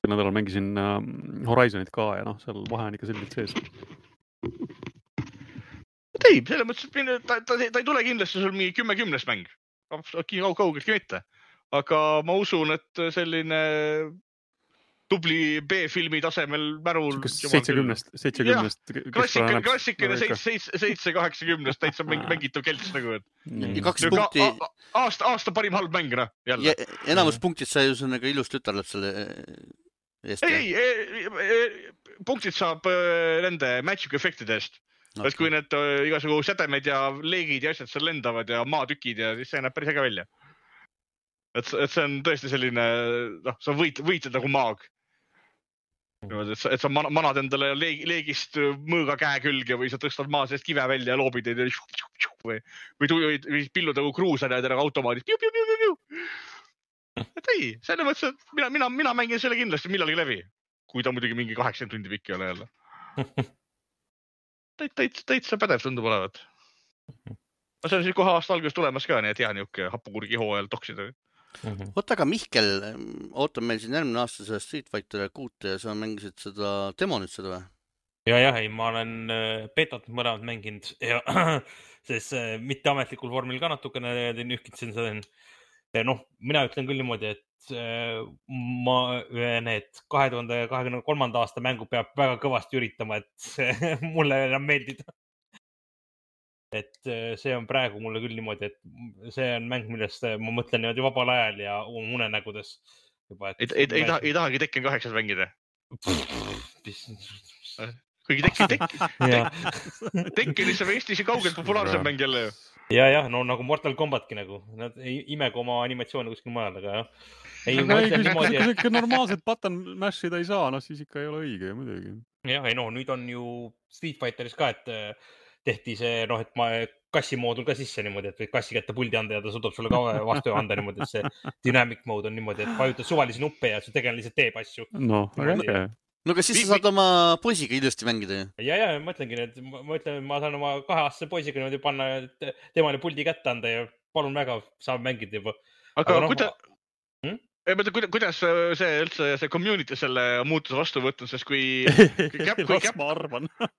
sel nädalal mängisin äh, Horizonit ka ja noh, seal vahe on ikka selgelt sees. ei, selles mõttes, et ta, ta, ta ei tule kindlasti sul mingi kümme kümnest mäng, kaugeltki mitte, aga ma usun, et selline tubli B-filmi tasemel märul. seitsekümnest, seitsekümnest. klassikaline, klassikaline seitse, seitse, kaheksakümnest täitsa mängitav kelts nagu, et. kaks punkti. aasta, aasta parim halb mäng, noh, jälle. enamus punktid sai nagu ilusti ütelnud selle eest. ei, ei, punktid saab äh, nende magic efektide eest okay.. et kui need äh, igasugu sädemed ja leegid ja asjad seal lendavad ja maatükid ja siis see näeb päris äge välja. et, et see on tõesti selline, noh, sa võid, võitled nagu maag niimoodi, et sa, sa manad endale leeg, leegist mõõga käe külge või sa tõstad maa seest kive välja ja loobid neid või, või, või, või pillud nagu kruusarid nagu automaadis. et ei, selles mõttes, et mina, mina, mina mängin selle kindlasti millalgi läbi, kui ta muidugi mingi kaheksakümmend tundi pikk ei ole jälle. täitsa, täitsa, täitsa pädev tundub olevat. no see on siis kohe aasta alguses tulemas ka, nii et hea niisugune hapukurgi hooajal toksida mm -hmm.. oota, aga Mihkel, ootab meil siin järgmine aasta seda Street Fighter kuute ja sa mängisid seda demo nüüd seda või? ja, jah, ei, ma olen äh, betat mõlemad mänginud ja siis äh, mitteametlikul vormil ka natukene nühkitsin seda. noh, mina ütlen küll niimoodi, et äh, ma need kahe tuhande kahekümne kolmanda aasta mängu peab väga kõvasti üritama, et mulle enam meeldida et äh, see on praegu mulle küll niimoodi, et see on mäng, millest äh, ma mõtlen niimoodi vabal ajal ja unenägudes juba. ei, ei, ei taha, ei tahagi Tekken kaheksas mängida? kuigi Tekken, Tekken, Tekkenist saab Eestis ju kaugelt populaarsem mäng jälle ju. ja, jah, no nagu Mortal Combatki nagu, nad ei imegu oma animatsioone kuskil mujal, aga jah. ei, ma ütlen niimoodi, et. kui normaalset button mash ida ei saa, noh siis ikka ei ole õige muidugi. jah, ei no nüüd on ju Street Fighteris ka, et tehti see noh, et ma kassi moodul ka sisse niimoodi, et võid kassi kätte puldi anda ja ta suudab sulle ka vastu anda niimoodi, et see dynamic mode on niimoodi, et vajutad suvalisi nuppe ja su tegelane lihtsalt teeb asju. noh, väga äge no aga siis sa saad oma poisiga ilusti mängida ju. ja, ja ma mõtlengi, et ma ütlen, ma saan oma kaheaastase poisiga niimoodi panna, temale puldi kätte anda ja palun väga, saab mängida juba. aga, aga no, kuidas hmm?, ei ma mõtlen, kuidas see üldse see community selle muutuse vastu võtnud, sest kui, kui Cap, kui Cap,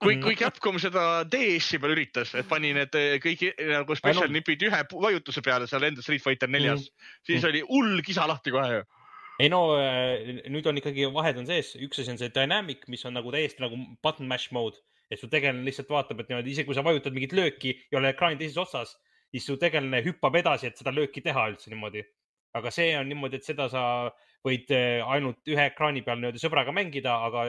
kui, kui Capcom seda DS-i peal üritas, et pani need kõik nagu special nipid ühe vajutuse peale seal enda Street Fighter neljas mm., siis mm. oli hull kisa lahti kohe ju. Ei no äh, nüüd on ikkagi vahed on sees, üks asi on see dynamic, mis on nagu täiesti nagu button mash mode, et su tegelane lihtsalt vaatab, et niimoodi isegi kui sa vajutad mingit lööki ja oled ekraani teises otsas, siis su tegelane hüppab edasi, et seda lööki teha üldse niimoodi aga see on niimoodi, et seda sa võid äh, ainult ühe ekraani peal nii-öelda sõbraga mängida, aga.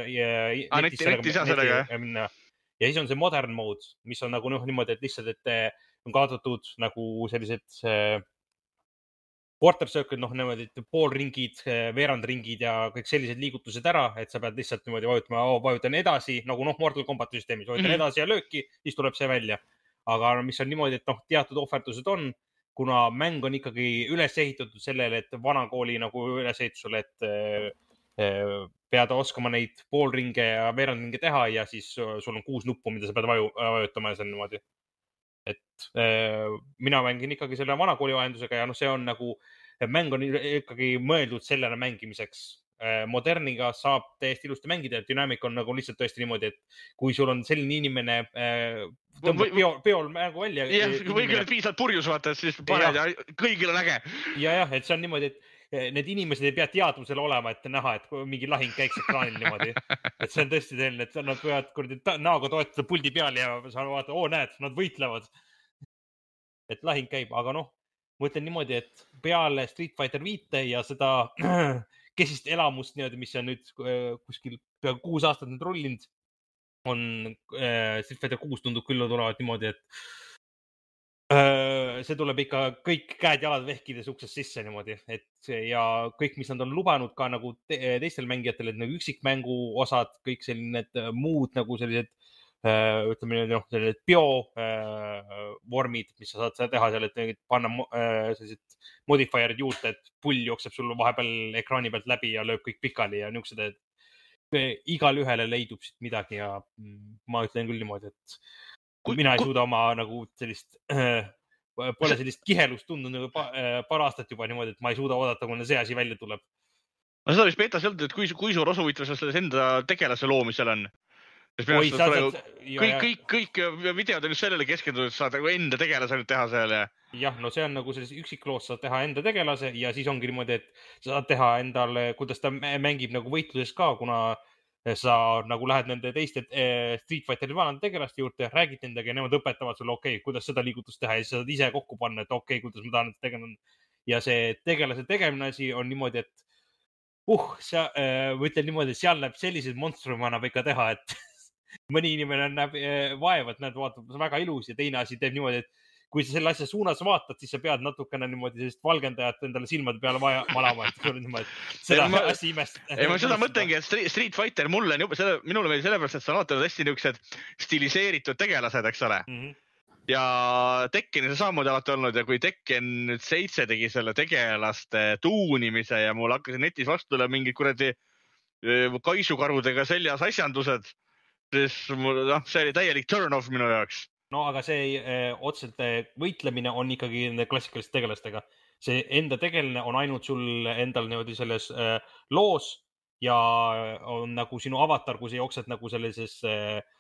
ja siis on see modern mode, mis on nagu noh, niimoodi, et lihtsalt, et äh, on kaotatud nagu sellised äh, quarter circle, noh niimoodi, et poolringid, veerandringid ja kõik sellised liigutused ära, et sa pead lihtsalt niimoodi vajutama oh,, vajutan edasi nagu noh, Mortal Combati süsteemis, vajutan mm -hmm. edasi ja lööki, siis tuleb see välja. aga mis on niimoodi, et noh, teatud ohverdused on kuna mäng on ikkagi üles ehitatud sellele, et vanakooli nagu ülesehitusele, et eh, pead oskama neid poolringe ja veerandringe teha ja siis sul on kuus nuppu, mida sa pead vaju, vajutama ja see on niimoodi. et eh, mina mängin ikkagi selle vanakooli vahendusega ja noh, see on nagu, mäng on ikkagi mõeldud sellele mängimiseks eh, moderniga saab täiesti ilusti mängida, et Dynamic on nagu lihtsalt tõesti niimoodi, et kui sul on selline inimene tõmbad peo, peol mängu välja. jah, või kui oled piisavalt purjus, vaata, siis paned ja, ja kõigil on äge. ja, jah, et see on niimoodi, et eh, need inimesed ei pea teadvusel olema, et näha, et mingi lahing käiks ekraanil niimoodi. et see on tõesti selline, et nad võivad kuradi näoga toetada puldi peal ja sa vaatad, oo näed, nad võitlevad. et lahing käib, aga noh, ma ütlen niimoodi, et peale Street Fighter viite ja seda kesist elamust niimoodi, mis on nüüd eh, kuskil peaaegu kuus aastat nüüd rullinud on äh,, Street Fighter kuus tundub küll tulevat niimoodi, et äh, see tuleb ikka kõik käed-jalad vehkides uksest sisse niimoodi, et ja kõik, mis nad on lubanud ka nagu te, teistele mängijatele, et nagu üksikmängu osad, kõik sellised äh, muud nagu sellised äh, ütleme niimoodi, noh, sellised bio äh, mis sa saad teha seal, et panna äh, sellised modifier'id juurde, et pull jookseb sul vahepeal ekraani pealt läbi ja lööb kõik pikali ja niisugused, et igal ühele leidub siit midagi ja mm, ma ütlen küll niimoodi, et kui mina ei suuda oma nagu sellist äh, pole sellist kihelust tundnud nagu paar aastat juba niimoodi, et ma ei suuda oodata, kuni see asi välja tuleb. no seda vist betas ei olnud, et kui, kui suur osavõtmine selles enda tegelase loomisel on kõik, kõik, kõik videod on just sellele keskendunud, saad nagu enda tegelase ainult teha seal ja. jah, no see on nagu selles üksikloos saad teha enda tegelase ja siis ongi niimoodi, et sa saad teha endale, kuidas ta mängib nagu võitluses ka, kuna sa nagu lähed nende teiste eh, Street Fighteri vanade tegelaste juurde, räägid nendega ja nemad õpetavad sulle, okei okay,, kuidas seda liigutust teha ja siis saad ise kokku panna, et okei okay,, kuidas ma tahan tegema. ja see tegelase tegemine asi on niimoodi, et uh, sa äh,, ma ütlen niimoodi, seal näeb selliseid monstrume annab ikka teha, et mõni inimene näeb eh, vaeva, et näed, vaatab, väga ilus ja teine asi teeb niimoodi, et kui sa selle asja suunas vaatad, siis sa pead natukene niimoodi sellist valgendajat endale silmade peale vaja valama, et sul on niimoodi, seda ma, asja imestada. ei, ma seda mõtlengi, et Street Fighter mulle on jube, selle, minule meeldib sellepärast, et seal alati on hästi niisugused stiliseeritud tegelased, eks ole mm. -hmm ja Tekkenis on samamoodi alati olnud ja kui Tekken nüüd seitse tegi selle tegelaste tuunimise ja mul hakkasid netis vastu tulema mingid kuradi eh, kaisukarudega seljas asjandused siis mul, noh, see oli täielik turn-off minu jaoks. no aga see eh, otseselt eh, võitlemine on ikkagi nende klassikaliste tegelastega. see enda tegelane on ainult sul endal niimoodi selles eh, loos ja on nagu sinu avatar, kui sa jooksed nagu sellises eh, eh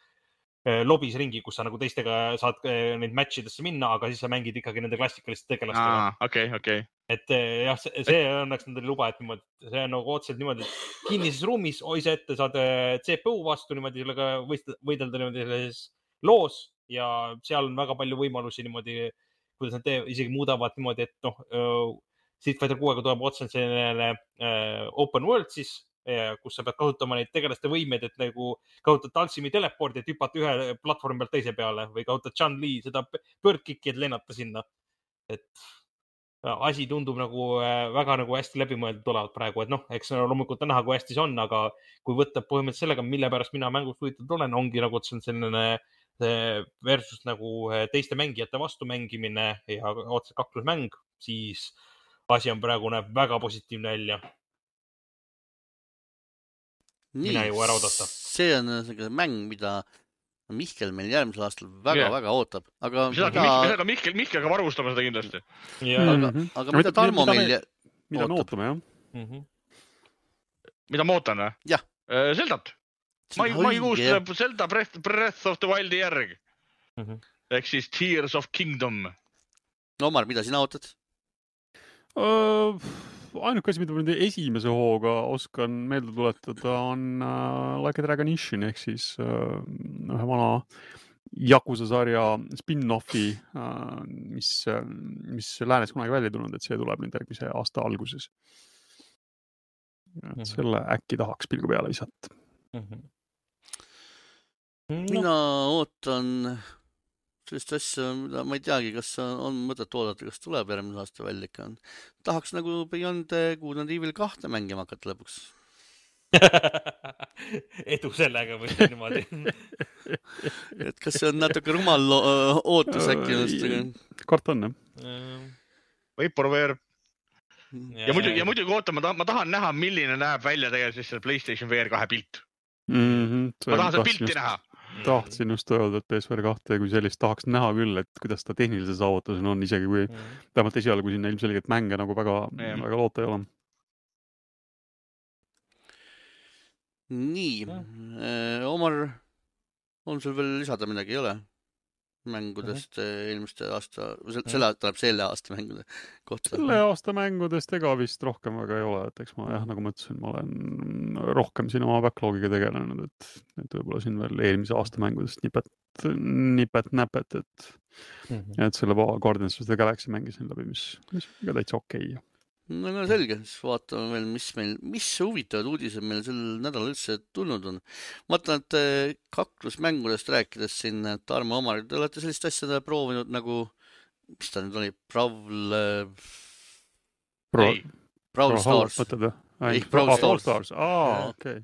lobis ringi, kus sa nagu teistega saad eh, neid match idesse minna, aga siis sa mängid ikkagi nende klassikaliste tegelastega. okei, okei et eh, jah, see õnneks nendel ei luba, et niimoodi, see on nagu otseselt niimoodi kinnises ruumis, ise ette saad CPU vastu niimoodi sellega võidelda niimoodi selles loos ja seal on väga palju võimalusi niimoodi, kuidas nad teevad, isegi muudavad niimoodi, et noh, Street Fighter kuuega tuleb otseselt selline äh, open world siis, kus sa pead kasutama neid tegelaste võimeid, et nagu kasutad Talsimi telepordi, et hüpata ühe platvormi pealt teise peale või kasutad Chun-Li seda bird kick'i, et lennata sinna. et asi tundub nagu äh, väga nagu hästi läbimõeldud olevat praegu, et noh, eks loomulikult on näha, kui hästi see on, aga kui võtta põhimõtteliselt sellega, mille pärast mina mängust huvitatud olen, ongi nagu, et see on selline versus nagu äh, teiste mängijate vastu mängimine ja otse kaklusmäng, siis asi on praegu näeb väga positiivne välja. Mina ei jõua ära oodata. see on selline mäng, mida Mihkel meil järgmisel aastal väga-väga yeah. ootab, aga. seda mida... ka Mihkel, Mihkel hakkab varustama seda kindlasti yeah.. aga, mhm. aga mida Tarmo mida meil. mida me ootame, jah mm. -hmm. mida ma ootan või? jah. Äh, Zeldat. mai, maikuus tuleb Zelda Breath, Breath of the Wildi järg mm -hmm.. ehk siis Tears of Kingdom. no Omar, mida sina ootad uh...? Ainuke asi, mida ma nüüd esimese hooga oskan meelde tuletada, on uh, Like a Dragon Ishin ehk siis uh, ühe vana Yakuza sarja spin-off'i uh,, mis mis läänes kunagi välja tulnud, et see tuleb nüüd järgmise aasta alguses. et -hmm. selle äkki tahaks pilgu peale visata mm. -hmm. No. mina ootan sellist asja, mida ma ei teagi, kas on mõtet oodata, kas tuleb järgmine aasta välja ikka. tahaks nagu Beyond Good and Evil kahte mängima hakata lõpuks edu sellega või niimoodi et kas see on natuke rumal ootus äkki just? kord on jah. Vaporware. ja muidugi, ja muidugi oota, ma tahan, ma tahan näha, milline näeb välja tegelikult siis selle Playstation VR kahe pilt mm. -hmm, ma tahan seda pilti just... näha tahtsin just öelda, et PSVR kahte kui sellist tahaks näha küll, et kuidas ta tehnilise saavutusena on, isegi kui mm. vähemalt esialgu sinna ilmselgelt mänge nagu väga mm., väga loota ei ole. nii mm., Omar, on sul veel lisada midagi, ei ole? Mängudest -hmm. eelmiste aasta, selle, selle, tähendab selle aasta mängude kohta. selle aasta mängudest ega vist rohkem väga ei ole, et eks ma jah, nagu ma ütlesin, ma olen rohkem siin oma backlogiga tegelenud, et, et võib-olla siin veel eelmise aasta mängudest nipet, nipet-näpet, et mm, -hmm. et selle Guardians of the Galaxy mängisin läbi, mis, mis ka täitsa okei okay no aga selge, siis vaatame veel, mis meil, mis huvitavad uudised meil sel nädalal üldse tulnud on. ma vaatan, et eh, kaklusmängudest rääkides siin, Tarmo Omar, te olete sellist asja proovinud nagu, mis ta nüüd oli, Brawl Pro,. Brawl Stars. ei, Brawl Stars, aa, okei.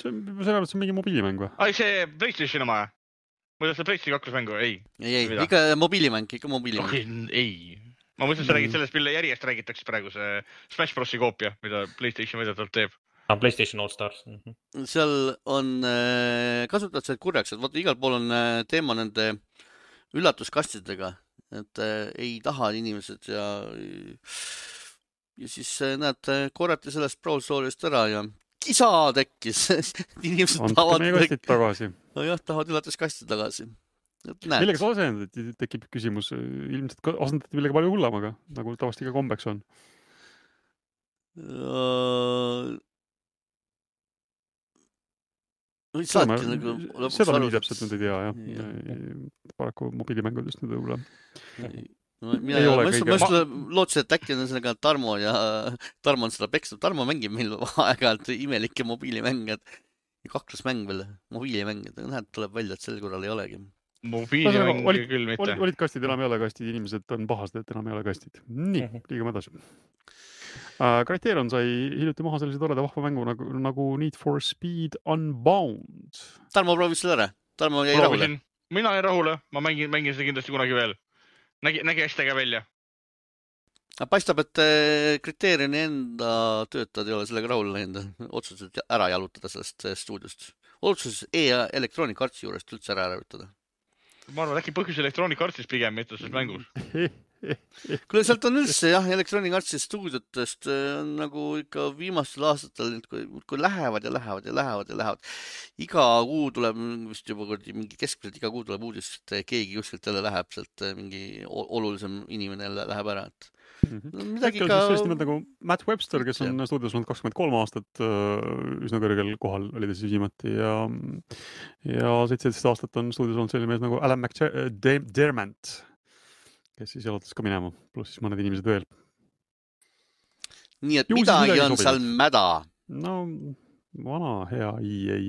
see on, selles mõttes on mingi mobiilimäng või? ai, see Playstationi oma? või see PlayStationi kaklusmängu, ei? ei, ei, ikka mobiilimäng, ikka mobiilimäng. ei ma mõtlen, sa räägid mm. sellest, mille järjest räägitakse praegu, see Smash Brosi koopia, mida Playstation väidetavalt teeb ah,. Playstation All Stars mm. -hmm. seal on äh,, kasutad seda kurjaks, et vaata, igal pool on äh, teema nende üllatuskastidega et äh, ei taha inimesed ja ja siis äh, näed, korjati sellest Brawl Story'st ära ja kisa tekkis inimesed andke tahavad. meie kastid tagasi. nojah, tahavad üllatuskasti tagasi. Millega sa asendati, tekib küsimus, ilmselt asendati millegi palju hullemaga, nagu tavaliselt ikka kombeks on. Uh no nagu lõpuks seda ma nii täpselt nüüd ei tea jah. Ja. paraku mobiilimängudest nüüd võib-olla. no mina, ma just, ma just lootsin, et äkki on sellega Tarmo ja Tarmo on seda peksnud, Tarmo mängib meil aeg-ajalt imelikke mobiilimänge, kaklusmäng veel, mobiilimäng, näed, tuleb välja, et sel korral ei olegi mobiilimänge küll mitte. olid, olid kastid, enam ei ole kastid, inimesed on pahased, et enam ei ole kastid. nii, mhm. liigume edasi uh,. Criterion sai hiljuti maha sellise toreda vahva mängu nagu, nagu Need for Speed Unbound. Tarmo proovis selle ära, Tarmo jäi rahule. mina jäin rahule, ma mängin, mängin seda kindlasti kunagi veel. nägi, nägi hästi äge välja. paistab, et äh, Criterioni enda töötajad ei ole sellega rahule läinud, otsustasid ära jalutada sellest stuudiost. otsustasid e-Electronic Artsi juurest üldse ära hävitada ma arvan, äkki põhjus Electronic Artsis pigem, mitte selles mängus kuule, sealt on üldse jah, Electronic Artsi stuudiotest äh, on nagu ikka viimastel aastatel, kui, kui lähevad ja lähevad ja lähevad ja lähevad. iga kuu tuleb vist juba mingi keskmiselt iga kuu tuleb uudis, et keegi kuskilt jälle läheb sealt, äh, mingi olulisem inimene jälle läheb ära, et mm. -hmm. midagi ka. sellist nimelt nagu Matt Webster, kes on stuudios olnud kakskümmend kolm aastat, äh, üsna kõrgel kohal oli ta siis viimati ja, ja seitseteist aastat on stuudios olnud selline mees nagu Alan McDermott, kes siis jalutas ka minema, pluss siis mõned inimesed veel. nii et Ju midagi on seal mäda. no vana hea EA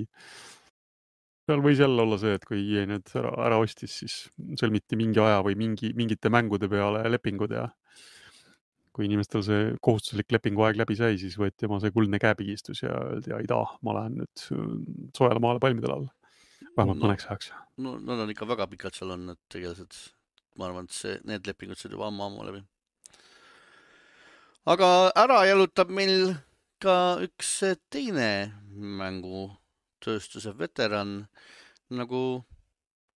seal võis jälle olla see, et kui EA need ära, ära ostis, siis sõlmiti mingi aja või mingi, mingite mängude peale lepingud ja kui inimestel see kohustuslik lepinguaeg läbi sai, siis võeti oma see kuldne käepigistus ja öeldi, aidaa, ma lähen nüüd soojale maale palmidele alla. vähemalt no, mõneks ajaks. no nad on ikka väga pikalt seal olnud tegelikult. ma arvan, et see, need lepingud said juba ammu-ammu läbi. aga ära jalutab meil ka üks teine mängutööstuse veteran nagu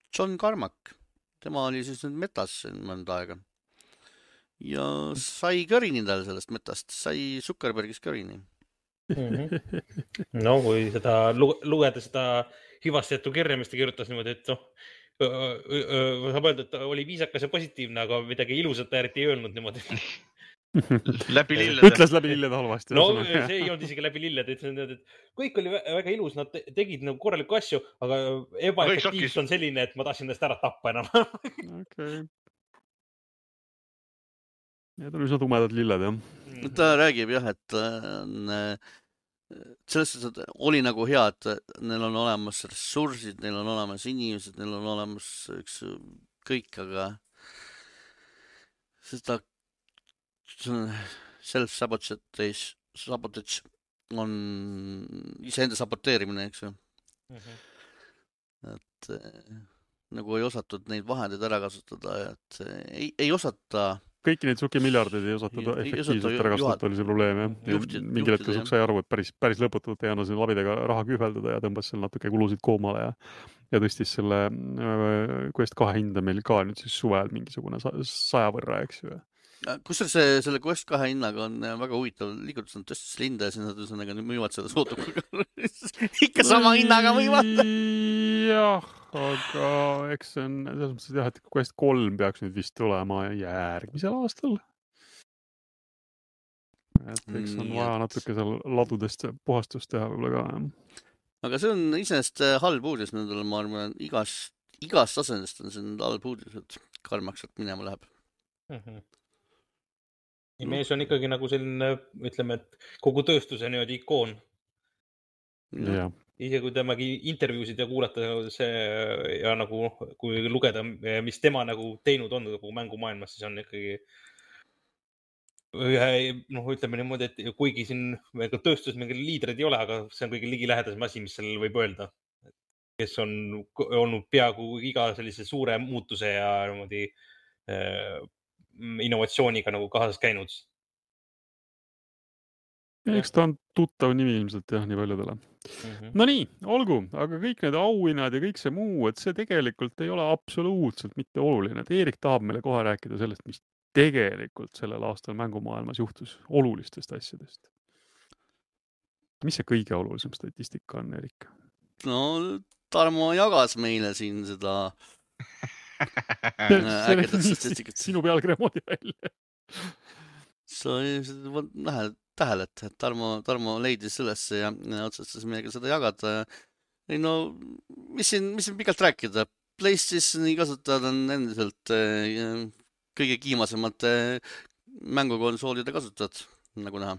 John Carmack. tema oli siis nüüd metas mõnda aega ja sai kõrini tal sellest metast, sai Zuckerbergist kõrini mm. -hmm. no kui seda lugeda seda hüvastijätu kirja, mis ta kirjutas niimoodi, et noh, saab öelda, et ta oli viisakas ja positiivne, aga midagi ilusat ta eriti ei öelnud niimoodi läbi lillede. ütles läbi lillede halvasti. no see ei olnud isegi läbi lillede, ütles niimoodi, et kõik oli väga ilus, nad tegid nagu korralikke asju, aga ebaefektiivsus on selline, et ma tahtsin ennast ära tappa enam okei Need on üsna tumedad lilled, jah. Ta räägib jah, et on äh, selles suhtes, et oli nagu hea, et neil on olemas ressursid, neil on olemas inimesed, neil on olemas üks kõik, aga seda self-sabotage, sabotage on iseenda saboteerimine, eks ju mm. -hmm. et äh, nagu ei osatud neid vahendeid ära kasutada, et ei, ei osata kõiki neid suki miljardeid ei osatud efektiivselt ära kasutada, oli see probleem jah. mingil hetkel sai aru, et päris, päris lõputult ei anna selle labidega raha kühveldada ja tõmbas seal natuke kulusid koomale ja, ja tõstis selle äh, Quest kahe hinda meil ka nüüd siis suvel mingisugune saja võrra, eks ju kusjuures see, selle Quest kahe hinnaga on äh, väga huvitav liigutus, nad tõstis selle hinda ja siis nad ühesõnaga müüvad seda sootukaga ikka sama hinnaga müüvad. jah, aga eks see on selles mõttes jah, et Quest kolm peaks nüüd vist tulema järgmisel aastal. et eks on vaja natuke seal ladudest puhastust teha võib-olla ka jah. aga see on iseenesest äh, halb uudis nendele, ma arvan, igast, igast asendist on see nüüd halb uudis, et Karl-Max sealt minema läheb mm. -hmm ja mees on ikkagi nagu selline, ütleme, et kogu tööstuse niimoodi ikoon. Isegi kui temagi intervjuusid ja kuulata see ja nagu, kui lugeda, mis tema nagu teinud on kogu mängumaailmas, siis on ikkagi ühe, noh, ütleme niimoodi, et kuigi siin ega tööstuses mingeid liidreid ei ole, aga see on kõige ligilähedasem asi, mis sellele võib öelda. kes on olnud peaaegu iga sellise suure muutuse ja niimoodi Mm, innovatsiooniga nagu kaasas käinud. Eks ta on tuttav nimi ilmselt jah, nii paljudele mm. -hmm. Nonii, olgu, aga kõik need auhinnad ja kõik see muu, et see tegelikult ei ole absoluutselt mitte oluline, et Eerik tahab meile kohe rääkida sellest, mis tegelikult sellel aastal mängumaailmas juhtus, olulistest asjadest. mis see kõige olulisem statistika on, Eerik? no Tarmo jagas meile siin seda ägedat statistikat. sinu pealkirja moodi välja sai näha, tähele, et Tarmo, Tarmo leidis ülesse ja, ja otsustas meiega seda jagada. ei no, mis siin, mis siin pikalt rääkida, PlayStationi kasutajad on endiselt äh, kõige kiimasemad äh, mängukonsoolide kasutajad, nagu näha.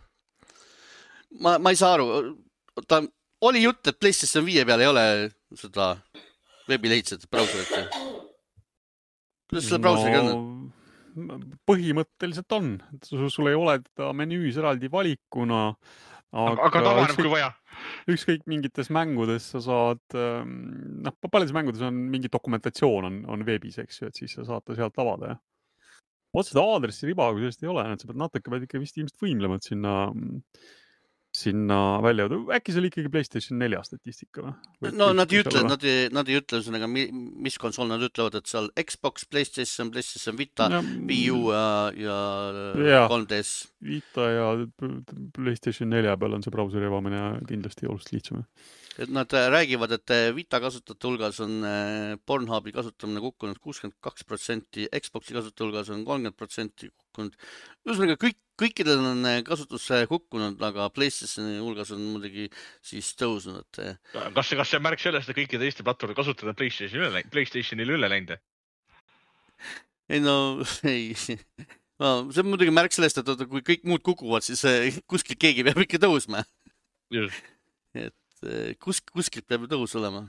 ma, ma ei saa aru, ta, oli jutt, et PlayStation viie peal ei ole seda veebilehitset, brauserit. kuidas selle brauseriga no... on? Põhimõtteliselt on, sul ei ole teda menüüs eraldi valikuna. aga, aga ta avaneb, kui vaja. ükskõik mingites mängudes sa saad, ähm, noh, paljudes mängudes on mingi dokumentatsioon on, on veebis, eks ju, et siis sa saad ta sealt avada, jah. otseselt aadressi riba kui sellist ei ole, et sa pead natuke, pead ikka vist ilmselt võimlema, et sinna sinna välja jõuda, äkki see oli ikkagi Playstation nelja statistika või? no nad ei ütle, nad ei, nad ei ütle ühesõnaga, mis konsool nad ütlevad, et seal Xbox, Playstation, Playstation Vita no,, Wii U ja, ja, ja 3DS. Vita ja Playstation nelja peal on see brauseri avamine kindlasti oluliselt lihtsam et nad äh, räägivad, et äh, Vita kasutajate hulgas on äh, Pornhubi kasutamine kukkunud kuuskümmend kaks protsenti, Xbox'i kasutajate hulgas on kolmkümmend protsenti kukkunud. ühesõnaga kõik, kõikidel on kasutus kukkunud, aga Playstationi hulgas on muidugi siis tõusnud, et. kas see, kas see on märk sellest, et kõikide Eesti platvormi kasutajad Playstationi üle, Playstationile üle läinud? ei no ei no see on muidugi märk sellest, et kui kõik muud kukuvad, siis kuskil keegi peab ikka tõusma. Et Eh, kusk-, kuskilt peab ju tõus olema.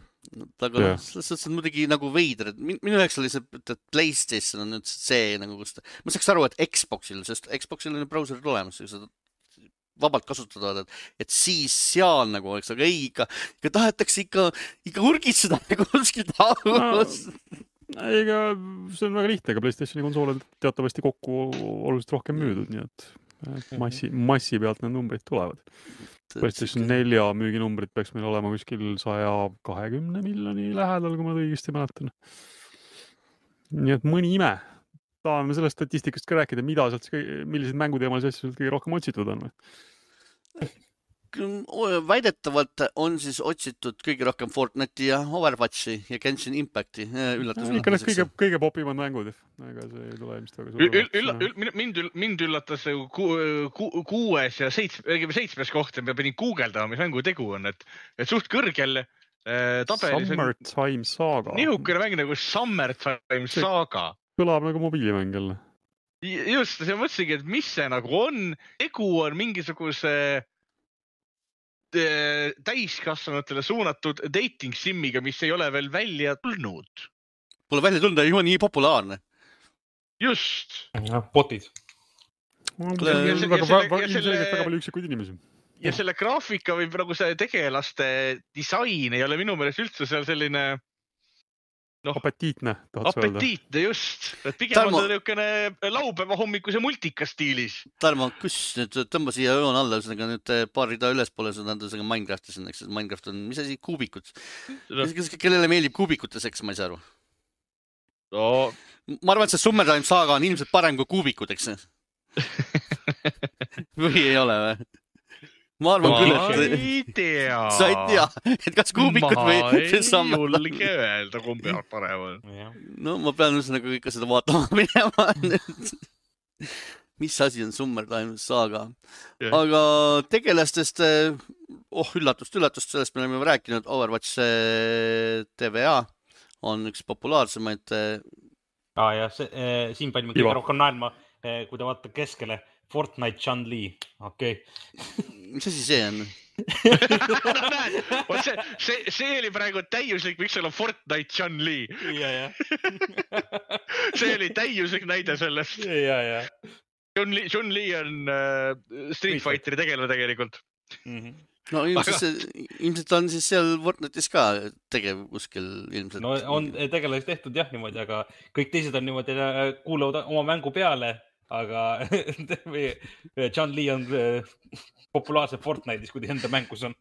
aga noh, selles suhtes on muidugi nagu veider, et minu jaoks oli see, et Playstation on nüüd see nagu, kus ta, ma saaks aru, et Xboxil, sest Xboxil on ju brauserid olemas, seda vabalt kasutada, et, et siis seal nagu oleks, aga ei, ikka, ikka tahetakse ikka, ikka urgitseda nagu kuskilt august no ega see on väga lihtne, ega Playstationi konsoole on teatavasti kokku oluliselt rohkem müüdud, nii et massi, massi pealt need numbrid tulevad. PlayStation nelja müüginumbrid peaks meil olema kuskil saja kahekümne miljoni lähedal, kui ma õigesti mäletan. nii et mõni ime. tahame sellest statistikast ka rääkida, mida sealt, milliseid mänguteemalisi asju sealt kõige rohkem otsitud on või? väidetavalt on siis otsitud kõige rohkem Fortnite'i ja Overwatchi ja Genshin Impacti. üllatus. ikka need kõige, kõige popimad mängud. ega see ei tule ilmselt väga suur. üll-, üll-, mind, mind üllatas ku, ku, kuues ja seitsme, seitsmes koht ma pidin guugeldama, mis mängu tegu on, et, et suht kõrgel äh, tabelis. Summertime Saga. nihukene mäng nagu Summertime Saga. kõlab nagu mobiilimäng jälle. just, ma mõtlesingi, et mis see nagu on, tegu on mingisuguse äh, Äh, täiskasvanutele suunatud dating sim'iga, mis ei ole veel välja tulnud. Pole välja tulnud, ei ole nii populaarne. just. jah, bot'id. ilmselgelt väga palju üksikuid inimesi. ja selle graafika või nagu see tegelaste disain ei ole minu meelest üldse seal selline noh, apetiitne, tahad sa öelda? apetiitne just, et pigem Tarmo... on ta niisugune laupäeva hommikuse multika stiilis. Tarmo, kus nüüd tõmba siia joon alla, ühesõnaga nüüd eh, paar rida ülespoole sul on ühesõnaga Minecrafti siin, eks Minecraft on, mis asi, kuubikud no.. kellele meeldib kuubikute seks, ma ei saa aru no.. ma arvan, et see Summertime saaga on ilmselt parem kui kuubikud, eks või ei ole või? Ma arvan ma küll, et. ma ei tea. sa ei tea, et kas kuubikud või ma ei julge öelda, kumb peab parem on. no ma pean ühesõnaga ikka seda vaatama minema mis asi on Summertime saaga. aga tegelastest, eh, oh üllatust, üllatust, sellest me oleme juba rääkinud, Overwatch eh, TVA on üks populaarsemaid. aa eh, ah, jah, see, siin panime kõige rohkem naerma, kui te vaatate keskele Fortnite Chun-Li, okei okay. mis asi see on no näed, vot see, see, see oli praegu täiuslik, miks seal on Fortnite Chun-Li. ja, ja see oli täiuslik näide sellest. ja, ja. Chun-Li, Chun-Li on äh, Street Fighteri tegelane tegelikult mm. -hmm no ilmselt see, ilmselt on siis seal Fortnite'is ka tegev kuskil ilmselt. no on tegelaseks tehtud jah niimoodi, aga kõik teised on niimoodi, äh, kuuluvad oma mängu peale aga John Lee on populaarse Fortnite'is, kui ta enda mängus on.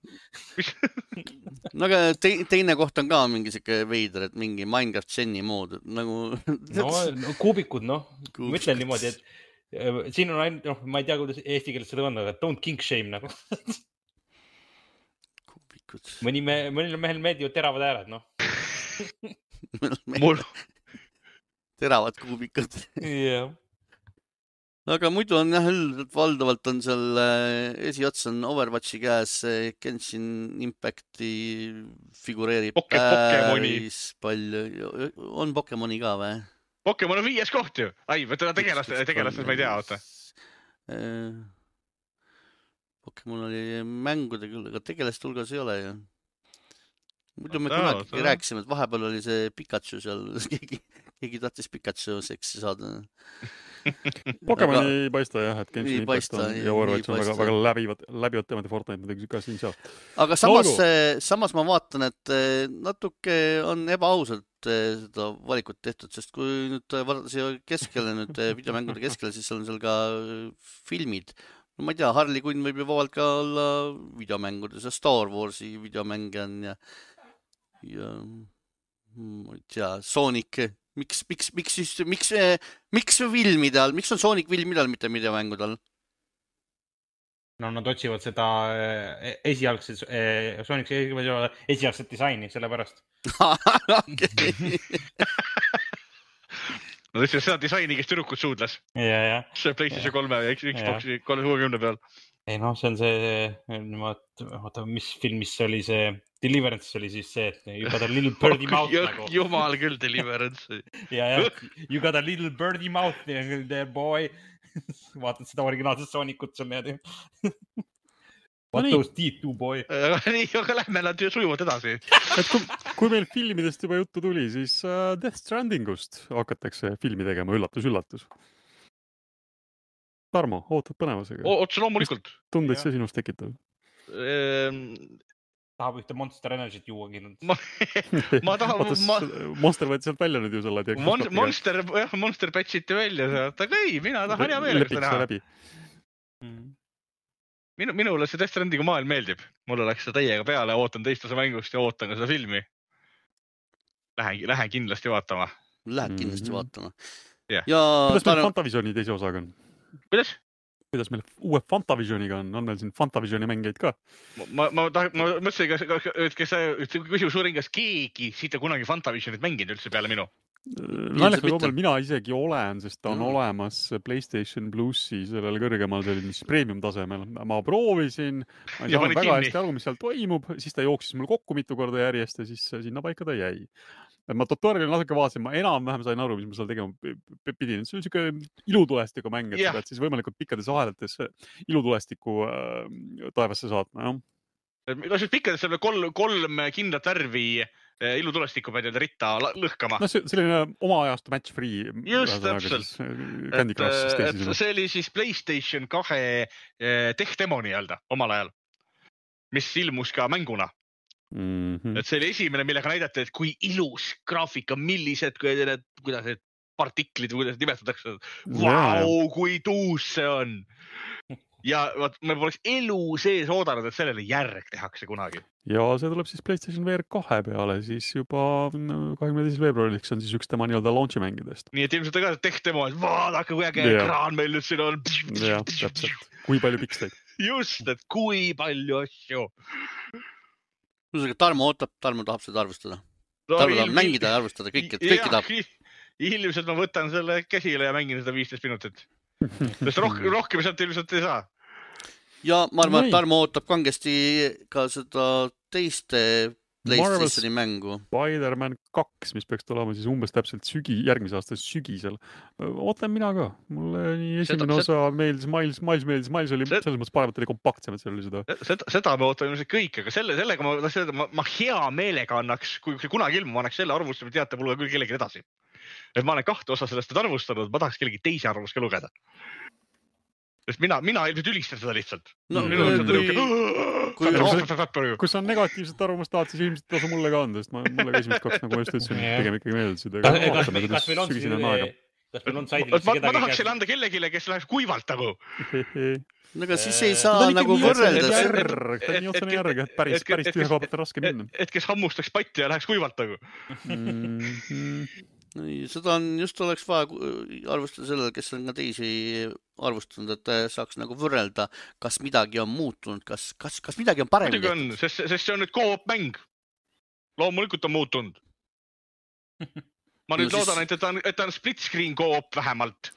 No aga te, teine koht on ka mingi sihuke veider, et mingi Minecraft Geni mood nagu no, no kuubikud, noh, ma ütlen niimoodi, et äh, siin on ainult, noh, ma ei tea, kuidas eesti keeles seda on, aga don't king shame nagu. Kuubikud. mõni me, mõnele mehele meeldivad teravad ääred, noh. Mul teravad kuubikud. jah aga muidu on jah, üldiselt valdavalt on seal äh, esiots on Overwatchi käes, Genshin Impacti figureerib Poke, päris palju. on Pokemoni ka või? Pokemon on viies koht ju. ai, võta tegelast, tegelastest ma ei tea, oota. Äh, Pokemon oli mängude küll, aga tegelaste hulgas ei ole ju. muidu me kunagi rääkisime, et vahepeal oli see Pikachu seal, keegi, keegi tahtis Pikachu seksi saada Pokemon aga... ei paista jah, et Genshin Impact on ja Overwatch on väga, väga läbivad, läbivad teemad ja Fortnite muidugi ka siin-seal. aga samas no,, samas ma vaatan, et eh, natuke on ebaausalt eh, seda valikut tehtud, sest kui nüüd vaadata siia keskele nüüd eh, videomängude keskele, siis on seal ka filmid. no ma ei tea, Harley Quinn võib ju vabalt ka olla videomängudes ja Star Warsi videomänge on ja, ja ma ei tea, Sonic miks, miks, miks siis, miks, miks filmide all, miks on Sonic filmide all, mitte videomängude all? no nad otsivad seda eh, esialgset eh,, Sonic'i esialgset disaini, sellepärast Nad otsivad seda disaini, kes tüdrukut suudles. ja, ja. see PlayStation kolme ja Xbox'i kolmekümne peal. ei noh, see on see, oota, mis filmis see oli, see Deliverance oli siis see, et you got a little birdie mouth nagu. jumal küll, Deliverance ja, jah, you got a little birdie mouth there boy vaatad seda originaalset Sonicut seal niimoodi What no those teeth do boy nii, aga lähme nad ju sujuvalt edasi et kui, kui meil filmidest juba juttu tuli, siis uh, Death Strandingust hakatakse filmi tegema, üllatus-üllatus. Tarmo, ootad põnevusega? otse loomulikult. tundeid see sinus tekitab? Tahab ühte Monster Energy't juua kindlalt ma, ma tahan ma... Monster võeti sealt välja nüüd ju selle Mon. Monster, jah, Monster patch iti välja sealt, aga ei, mina tahan hea meelega seda näha. Mm. minu, minule see Death Strandingu maailm meeldib, mulle läks see täiega peale, ootan teist osa mängust ja ootan ka seda filmi. Lähen, lähen kindlasti vaatama. Lähed kindlasti mm -hmm. vaatama yeah.. ja. kuidas meil Fantavisioni teise osaga on? kuidas? Kuidas meil uue Fantavisioniga on, on meil siin Fantavisioni mängijaid ka? ma, ma tahan, ma mõtlesin, kas, kas, kas see küsimus uurin, kas keegi siit on kunagi Fantavisionit mänginud üldse peale minu? naljakal kombel mina isegi olen, sest ta on mm. olemas PlayStation plussi sellel kõrgemal sellisel siis premium tasemel. ma proovisin, ma ei saanud väga kinni. hästi aru, mis seal toimub, siis ta jooksis mul kokku mitu korda järjest ja siis sinnapaika ta jäi ma tutorial'i natuke vaatasin, ma enam-vähem sain aru, mis ma seal tegema pidin. see on niisugune ilutulestiku mäng, et yeah. sa pead siis võimalikult pikkades ahelates ilutulestikku äh, taevasse saatma, jah. kusjuures pikkades seal kolm, kolm kindlat värvi äh, ilutulestikku pead jääda ritta lõhkama. no see selline oma ajastu match free. just täpselt. Äh, et, et see oli siis Playstation kahe äh, tech demo nii-öelda omal ajal, mis ilmus ka mänguna mm. -hmm. et see oli esimene, millega näidati, et kui ilus graafika, millised, kuidas need partiklid või kuidas nimetatakse. Vau, kui tuus see on. ja vot me poleks elu sees oodanud, et sellele järg tehakse kunagi. ja see tuleb siis Playstation VR kahe peale siis juba kahekümne teisel veebruariks on siis üks tema nii-öelda launch'i mängudest. nii et ilmselt ka tech demo, et vaadake, kui äge ekraan meil nüüd siin on. jah, täpselt, kui palju piksleid. just, et kui palju asju ühesõnaga Tarmo ootab, Tarmo tahab seda arvustada no,. Tarmo tahab mängida ja arvustada kõike, kõike tahab. ilmselt ma võtan selle käsile ja mängin seda viisteist minutit. sest rohkem, rohkem sealt ilmselt ei saa. ja ma arvan, et Tarmo ootab kangesti ka seda teiste PlayStationi mängu. Spider-man kaks, mis peaks tulema siis umbes täpselt sügi, järgmise aasta sügisel. ootan mina ka, mulle nii esimene seda, osa seda... meeldis, Miles, Miles meeldis, Miles oli seda... selles mõttes parem, et oli kompaktsem, et seal oli seda. seda, seda me ootame ilmselt kõik, aga selle, sellega ma tahtsin öelda, ma, ma hea meelega annaks, kui see kunagi ilmub, ma annaks selle arvustuse teatepulga küll kellelegi edasi. et ma olen kahte osa sellest nüüd arvustanud, ma tahaks kellegi teise arvamust ka lugeda sest mina, mina ilmselt ülistan seda lihtsalt no,. kui, kui, kui sa negatiivset arvamust tahad, siis ilmselt tasu mulle ka anda, sest ma, mulle ka esimesed kaks, nagu ma just ütlesin, pigem ikkagi meeldisid. kas, kas, kas meil on siin kas meil on saidil ma, ma tahaks selle anda kellelegi, kes läheks kuivalt nagu no aga siis ei saa nagu võrrelda. ta on nii otsene järg, et päris, päris tühja koha pealt on raske minna. et kes hammustaks patti ja läheks kuivalt nagu seda on, just oleks vaja arvestada sellele, kes on ka teisi arvustanud, et saaks nagu võrrelda, kas midagi on muutunud, kas, kas, kas midagi on paremini tehtud. muidugi on, sest, sest see on nüüd co-op mäng. loomulikult on muutunud ma nüüd no, loodan siis..., et ta on, et ta on split screen co-op vähemalt.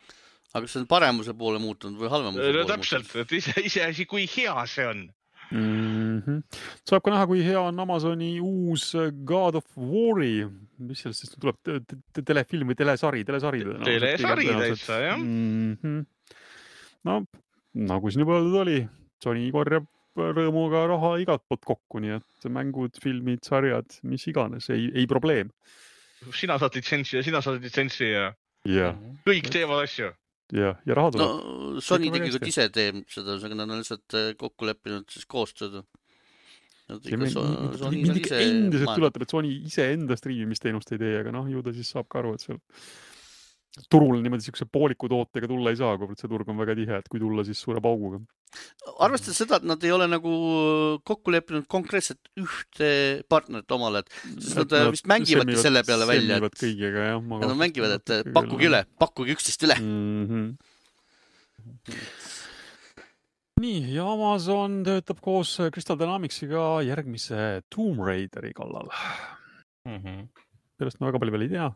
aga kas see on paremuse poole muutunud või halvemuse no, poole täpselt, et ise, iseasi, kui hea see on mm. -hmm. saab ka näha, kui hea on Amazoni uus God of War'i, mis sellest siis tuleb te, te, telefilm või telesari, telesari? telesari täitsa jah mm. -hmm. no nagu siin juba öeldud oli, Sony korjab rõõmuga raha igalt poolt kokku, nii et mängud, filmid, sarjad, mis iganes, ei, ei probleem sina saad litsentsi ja sina saad litsentsi ja yeah. kõik teevad asju. Ja, ja raha tuleb. no Sony tegelikult ise teeb seda, nad on lihtsalt äh, kokku leppinud siis koostööd. mind ikka endiselt üllatab, et Sony iseenda striimimisteenust ei tee, aga noh, ju ta siis saab ka aru, et seal turule niimoodi siukse pooliku tootega tulla ei saa, kuivõrd see turg on väga tihe, et kui tulla, siis suure pauguga. arvestades seda, et nad ei ole nagu kokku leppinud konkreetselt ühte partnerit omale, et siis nad, nad vist mängivadki semmivad, selle peale välja. et kõigega jah. Nad mängivad, et pakkuge üle, pakkuge üksteist üle mm. -hmm. nii, ja Amazon töötab koos Crystal Dynamicsiga järgmise Tomb Raideri kallal mm. -hmm. sellest ma väga palju veel ei tea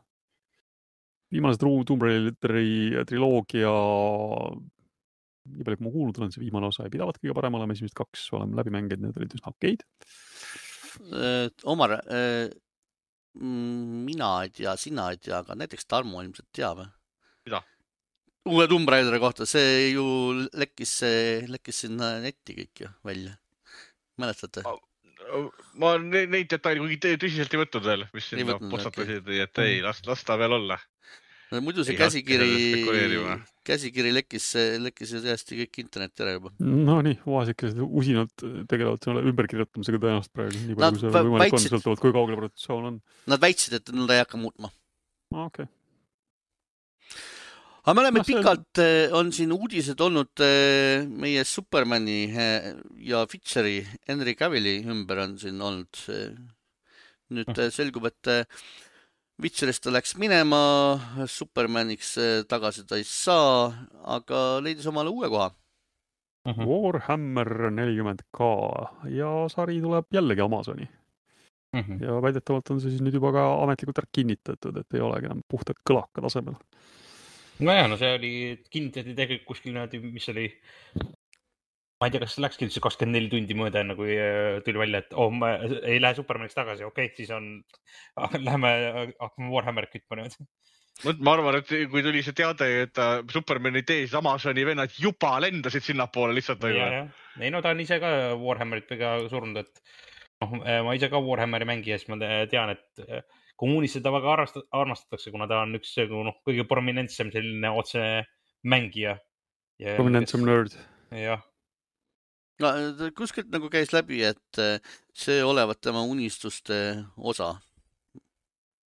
viimase Tomb Raideri triloogia, nii palju kui ma kuulnud olen, see viimane osa ei pidavat kõige parem olema, esimesed kaks oleme läbi mänginud, need olid üsna okeid. Omar, äh, mina ei tea, sina ei tea, aga näiteks Tarmo ilmselt teab. mida? uue Tomb Raideri kohta, see ju lekkis, lekkis sinna netti kõik ju välja. mäletate? Ma neid detaile kuigi tõsiselt ei võtnud veel, mis sinna postatasid, nii et ei, las, las ta veel olla no muidu see käsikiri, käsikiri lekkis, lekkis täiesti kõik internetti ära juba. Nonii, vaesekesed usinalt tegelevad selle ümberkirjutamisega tõenäoliselt praegu, nii palju kui see võimalik väitsid, on, sõltuvalt kui kaugel produktsioon on. Nad väitsid, et nad ei hakka muutma. okei okay. Aga me oleme no, pikalt, see... on siin uudised olnud eh, meie Supermani eh, ja Fitcheri, Henry Cavilli ümber on siin olnud. nüüd no. selgub, et Witcherist ta läks minema, Supermaniks eh, tagasi ta ei saa, aga leidis omale uue koha mm. -hmm. Warhammer nelikümmend K ja sari tuleb jällegi Amazoni mm. -hmm. ja väidetavalt on see siis nüüd juba ka ametlikult ära kinnitatud, et ei olegi enam puhtalt kõlaka tasemel. Nojah, no see oli, kinnitati tegelikult kuskil niimoodi, mis oli ma ei tea, kas läkski üldse kakskümmend neli tundi mööda, enne kui äh, tuli välja, et oh, ma ei lähe Supermaniks tagasi, okei okay,, siis on, lähme hakkame Warhammerit kütma niimoodi. ma arvan, et kui tuli see teade, et Supermani tees Amazoni vennad juba lendasid sinnapoole lihtsalt. ei no ta on ise ka Warhammerit väga surnud, et noh, ma ise ka Warhammeri mängija, siis ma tean, et äh, kommuunis seda väga armastatakse, kuna ta on üks noh, kõige prominentsem selline otsene mängija. prominentsem nörd. jah no kuskilt nagu käis läbi, et äh, see olevat tema unistuste osa.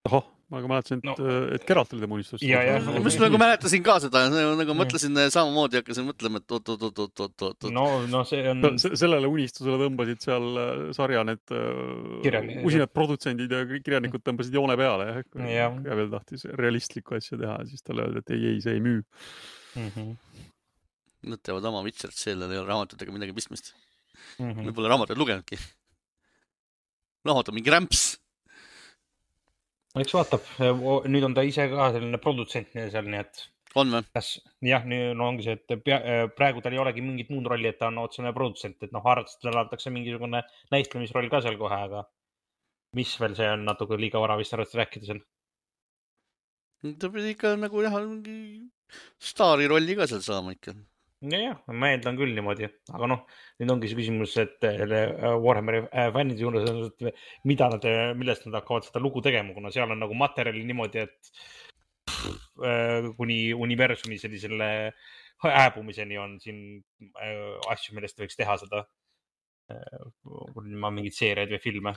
ahah, ma ka mäletasin, et no., äh, et Geralt oli tema unistuste osa. ma just nagu mäletasin ka seda, nagu mõtlesin ja. samamoodi, hakkasin mõtlema, et oot-oot-oot-oot-oot. no, no see on. sellele unistusele tõmbasid seal äh, sarja need usinad produtsendid ja kirjanikud tõmbasid joone peale jah. Kävel tahtis realistlikku asja teha, siis talle öeldi, et ei, ei, see ei müü mm. -hmm Nad teevad oma Witcherit, sellel ei ole raamatutega midagi pistmist mm. -hmm. me pole raamatuid lugenudki. raamat on mingi rämps. Eks vaatab, nüüd on ta ise ka selline produtsent seal, nii et. on või? kas jah, no ongi see, et pea, praegu tal ei olegi mingit muud rolli, et ta on otsene produtsent, et noh, arvates talle antakse mingisugune näitlemisroll ka seal kohe, aga mis veel, see on natuke liiga vara vist arvates rääkida seal. ta pidi ikka nagu jah, mingi staari rolli ka seal saama ikka nojah, ma eeldan küll niimoodi, aga noh, nüüd ongi see küsimus, et selle äh, Warhammeri äh, fännide juures on, et mida nad, millest nad hakkavad seda lugu tegema, kuna seal on nagu materjali niimoodi, et pff, äh, kuni universumi sellisele hääbumiseni on siin asju, millest võiks teha seda, mingeid seeriaid või filme.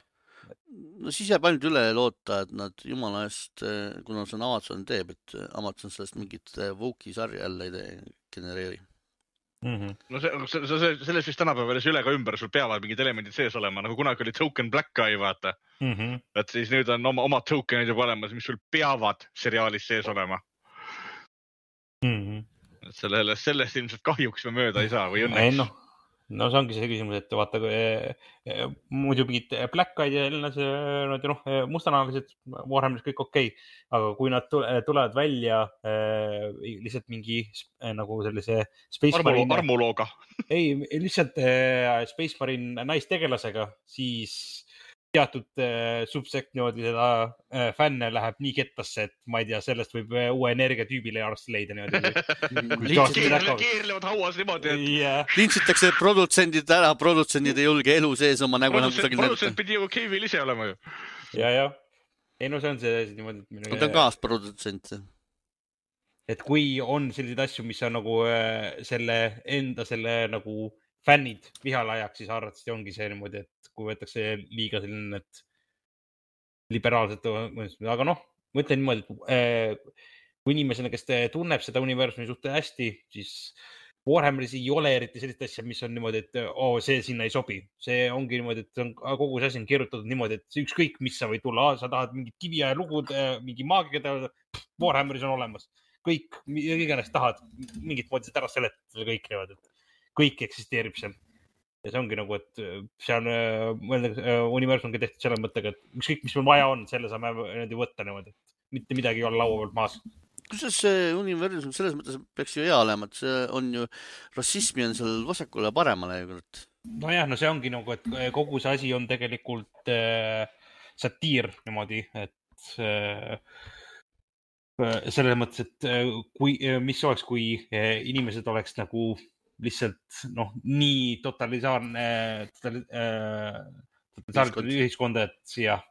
No siis jääb ainult üle loota, et nad jumala eest, kuna see on Amazon teeb, et Amazon sellest mingit Woke'i sarja jälle ei tee, genereeri mm. -hmm. no see, see, see, sellest vist tänapäeval ei ole üle ega ümber, sul peavad mingid elemendid sees olema, nagu kunagi oli Token Black Eye, vaata mm. -hmm. et siis nüüd on oma, omad token'id juba olemas, mis sul peavad seriaalis sees olema mm. -hmm. et sellele, sellest ilmselt kahjuks me mööda ei saa või õnneks. noh no see ongi see küsimus, et vaata eh, eh, muidu mingid Black Eyed ja jälle see, nad noh, eh, mustanahalised, Warhammeris kõik okei okay., aga kui nad tulevad välja äh, lihtsalt mingi nagu sellise Space Armu, Marine. armulooga ei, lihtsalt äh, Space Marine naistegelasega, siis teatud äh, subsekt niimoodi seda äh, fänne läheb nii kettasse, et ma ei tea, sellest võib äh, uue energiatüübile arvesti leida niimoodi keerlevad hauas niimoodi et.... Yeah. lintsitakse produtsendid ära, produtsendid ei julge elu sees oma nägu enam kusagil näidata. produtsent pidi ju Keivil ise olema ju. ja, jah. ei no see on see niimoodi. ta on kaasprodutsent et kui on selliseid asju, mis on nagu äh, selle enda selle nagu fännid vihale ajaks, siis arvatavasti ongi see niimoodi, et kui võetakse liiga selline, et liberaalselt, aga noh, ma ütlen niimoodi, et äh, kui inimesena, kes tunneb seda universumi suht hästi, siis Warhammeris ei ole eriti sellist asja, mis on niimoodi, et oo oh,, see sinna ei sobi. see ongi niimoodi, et on, kogu see asi on kirjutatud niimoodi, et ükskõik, mis sa võid tulla, sa tahad mingit kiviaja lugu, mingi maagia teha, Warhammeris on olemas. kõik, mida iganes tahad, mingit moodi seda ära seletada, kõik niimoodi, et kõik eksisteerib seal. ja see ongi nagu, et äh, see on, äh, mõeldakse, äh, universum ongi tehtud selle mõttega, et ükskõik, mis meil vaja on, selle saame niimoodi võtta niimoodi, et mitte midagi ei ole laua peal maas kusjuures see universum selles mõttes peaks ju hea olema, et see on ju, rassismi on seal vasakule ja paremale ju kurat. nojah, no see ongi nagu, et kogu see asi on tegelikult äh, satiir niimoodi, et äh, selles mõttes, et kui, mis oleks, kui inimesed oleks nagu lihtsalt noh, nii totalitaarne totali, äh,, totalitaarne ühiskond, et jah,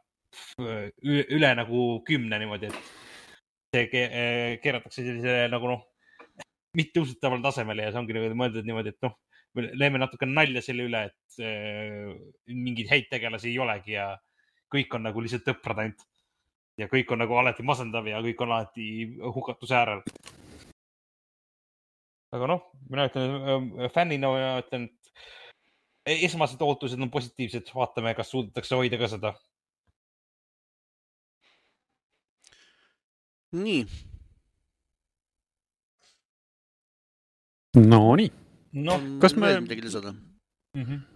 üle nagu kümne niimoodi, et see ke äh, keeratakse sellisele nagu noh, mitteusutavale tasemele ja see ongi nagu mõeldud niimoodi, et noh, teeme natuke nalja selle üle, et äh, mingeid häid tegelasi ei olegi ja kõik on nagu lihtsalt õprad ainult. ja kõik on nagu alati masendav ja kõik on alati hukatuse äärel aga noh, mina ütlen fännina, mina ütlen, et esmased ootused on positiivsed, vaatame, kas suudetakse hoida ka seda. nii. Nonii. noh, kas me. midagi lisada mm? -hmm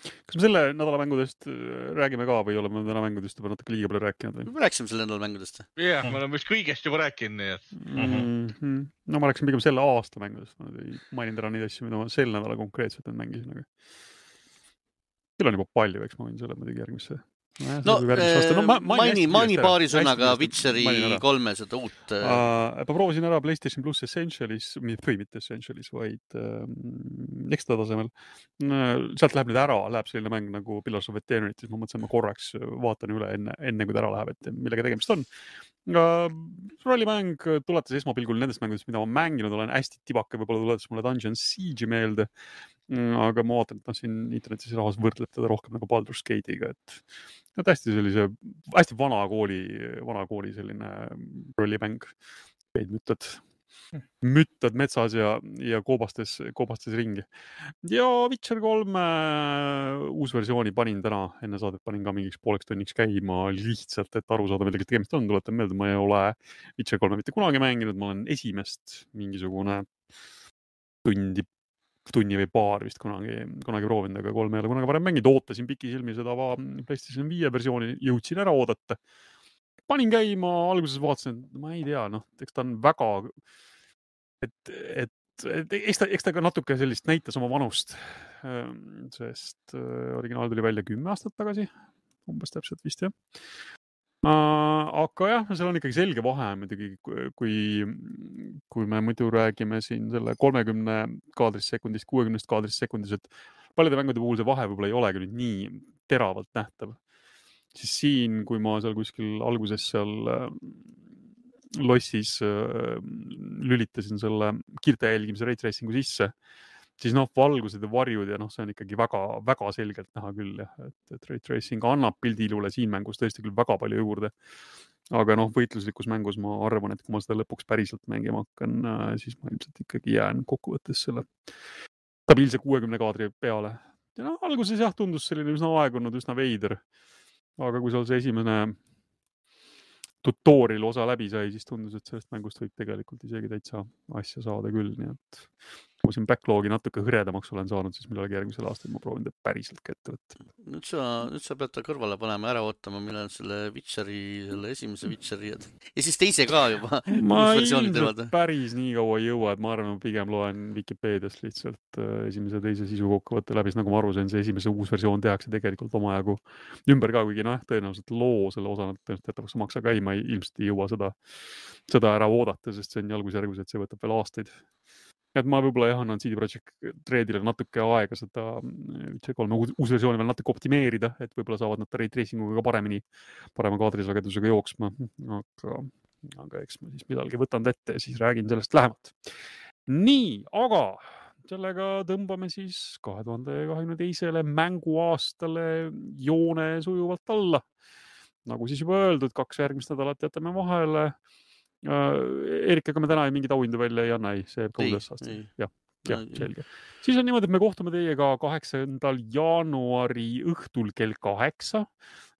kas me selle nädala mängudest äh, räägime ka või oleme täna mängudest juba natuke liiga palju rääkinud või? me rääkisime selle nädala mängudest. jah yeah,, me oleme vist kõigest juba rääkinud, nii et mm. -hmm. no ma rääkisin pigem selle aasta mängudest, ma ei maininud ära neid asju, mida ma sel nädalal konkreetselt mängisin, aga. Teil on juba palju, eks ma võin selle muidugi järgmisse no, no ma, maini, maini paari sõnaga Witcheri kolme seda uut uh,. ma proovisin ära PlayStation pluss Essentialis, või mitte Essentialis, vaid uh, ekstra tasemel uh,. sealt läheb nüüd ära, läheb selline mäng nagu Pillars of Eternity, siis ma mõtlesin, ma korraks vaatan üle enne, enne kui ta ära läheb, et millega tegemist on uh,. rallimäng tuletas esmapilgul nendest mängudest, mida ma mänginud olen, hästi tibake, võib-olla tuletas mulle Dungeon Siege'i meelde aga ma vaatan, et noh, siin internetis rahvas võrdleb teda rohkem nagu Baldur's Gate'iga, et no hästi sellise, hästi vana kooli, vana kooli selline rollimäng. käid müttad, hm. müttad metsas ja, ja koobastes, koobastes ringi. ja Witcher kolme uus versiooni panin täna enne saadet, panin ka mingiks pooleks tunniks käima lihtsalt, et aru saada, millega tegemist on. tuletan meelde, ma ei ole Witcher kolme mitte kunagi mänginud, ma olen esimest mingisugune tundi tunni või paar vist kunagi, kunagi proovinud, aga kolme ei ole kunagi varem mänginud, ootasin pikisilmi seda PlayStation viie versiooni, jõudsin ära oodata. panin käima, alguses vaatasin, et ma ei tea, noh, eks ta on väga, et, et, et eks ta, eks ta ka natuke sellist näitas oma vanust. Ehm, sest äh, originaal tuli välja kümme aastat tagasi, umbes täpselt vist jah aga jah, seal on ikkagi selge vahe muidugi, kui, kui me muidu räägime siin selle kolmekümne kaadrist sekundist, kuuekümnest kaadrist sekundis, et paljude mängude puhul see vahe võib-olla ei olegi nüüd nii teravalt nähtav. siis siin, kui ma seal kuskil alguses seal lossis lülitasin selle kiirte jälgimise ray tracing'u sisse siis noh, valgused ja varjud ja noh, see on ikkagi väga-väga selgelt näha küll jah, et, ray tracing annab pildilule siin mängus tõesti küll väga palju juurde. aga noh, võitluslikus mängus ma arvan, et kui ma seda lõpuks päriselt mängima hakkan, äh, siis ma ilmselt ikkagi jään kokkuvõttes selle stabiilse kuuekümne kaadri peale. ja noh, alguses jah, tundus selline üsna aegunud, üsna veider. aga kui seal see esimene tutorial osa läbi sai, siis tundus, et sellest mängust võib tegelikult isegi täitsa asja saada küll, nii et ma siin backlog'i natuke hõredamaks olen saanud, siis millalgi järgmisel aastal ma proovin ta päriselt ka ette võtta. nüüd sa, nüüd sa pead ta kõrvale panema, ära ootama, millal selle Witcheri, selle esimese Witcheri ja, siis teise ka juba. ma ilmselt päris nii kaua ei jõua, et ma arvan, ma pigem loen Vikipeediast lihtsalt äh, esimese ja teise sisu kokkuvõtte läbi, sest nagu ma aru sain, see esimese uus versioon tehakse tegelikult omajagu ümber ka, kuigi noh, tõenäoliselt loo selle osa nad tõenäoliselt jätavad maksa ka ei, ma ei, ilmselt ei jõua seda, seda ära oodata, sest see on jalgusjärgus, et see võtab veel aastaid et ma võib-olla jah, annan CD Projekt Redile natuke aega seda Witcher kolme uus versiooni veel natuke optimeerida, et võib-olla saavad nad ray tracing uga ka paremini, parema kaadrisagedusega jooksma, aga, aga eks ma siis millalgi võtan ta ette ja siis räägin sellest lähemalt. nii, aga sellega tõmbame siis kahe tuhande kahekümne teisele mänguaastale joone sujuvalt alla. nagu siis juba öeldud, kaks järgmist nädalat jätame vahele Äh, Erikaga me täna mingeid auhindu välja ei anna, ei, see jääb ka uude aastasse. jah, jah, selge. siis on niimoodi, et me kohtume teiega kaheksandal jaanuari õhtul kell kaheksa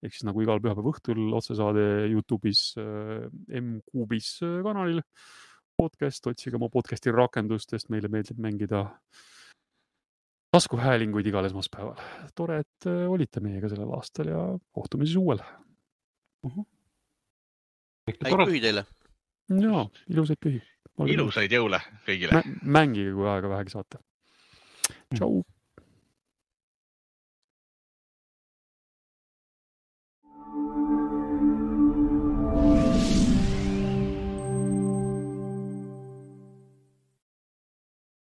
ehk siis nagu igal pühapäeva õhtul otsesaade Youtube'is äh, M-Kuubis äh, kanalil. podcast, otsige oma podcast'i rakendustest, meile meeldib mängida taskuhäälinguid igal esmaspäeval. tore, et olite meiega sellel aastal ja kohtume siis uuel uh. -huh. häid pühi teile ja ilusaid pühi. ilusaid jõule kõigile M. mängige, kui aega vähegi saate. tšau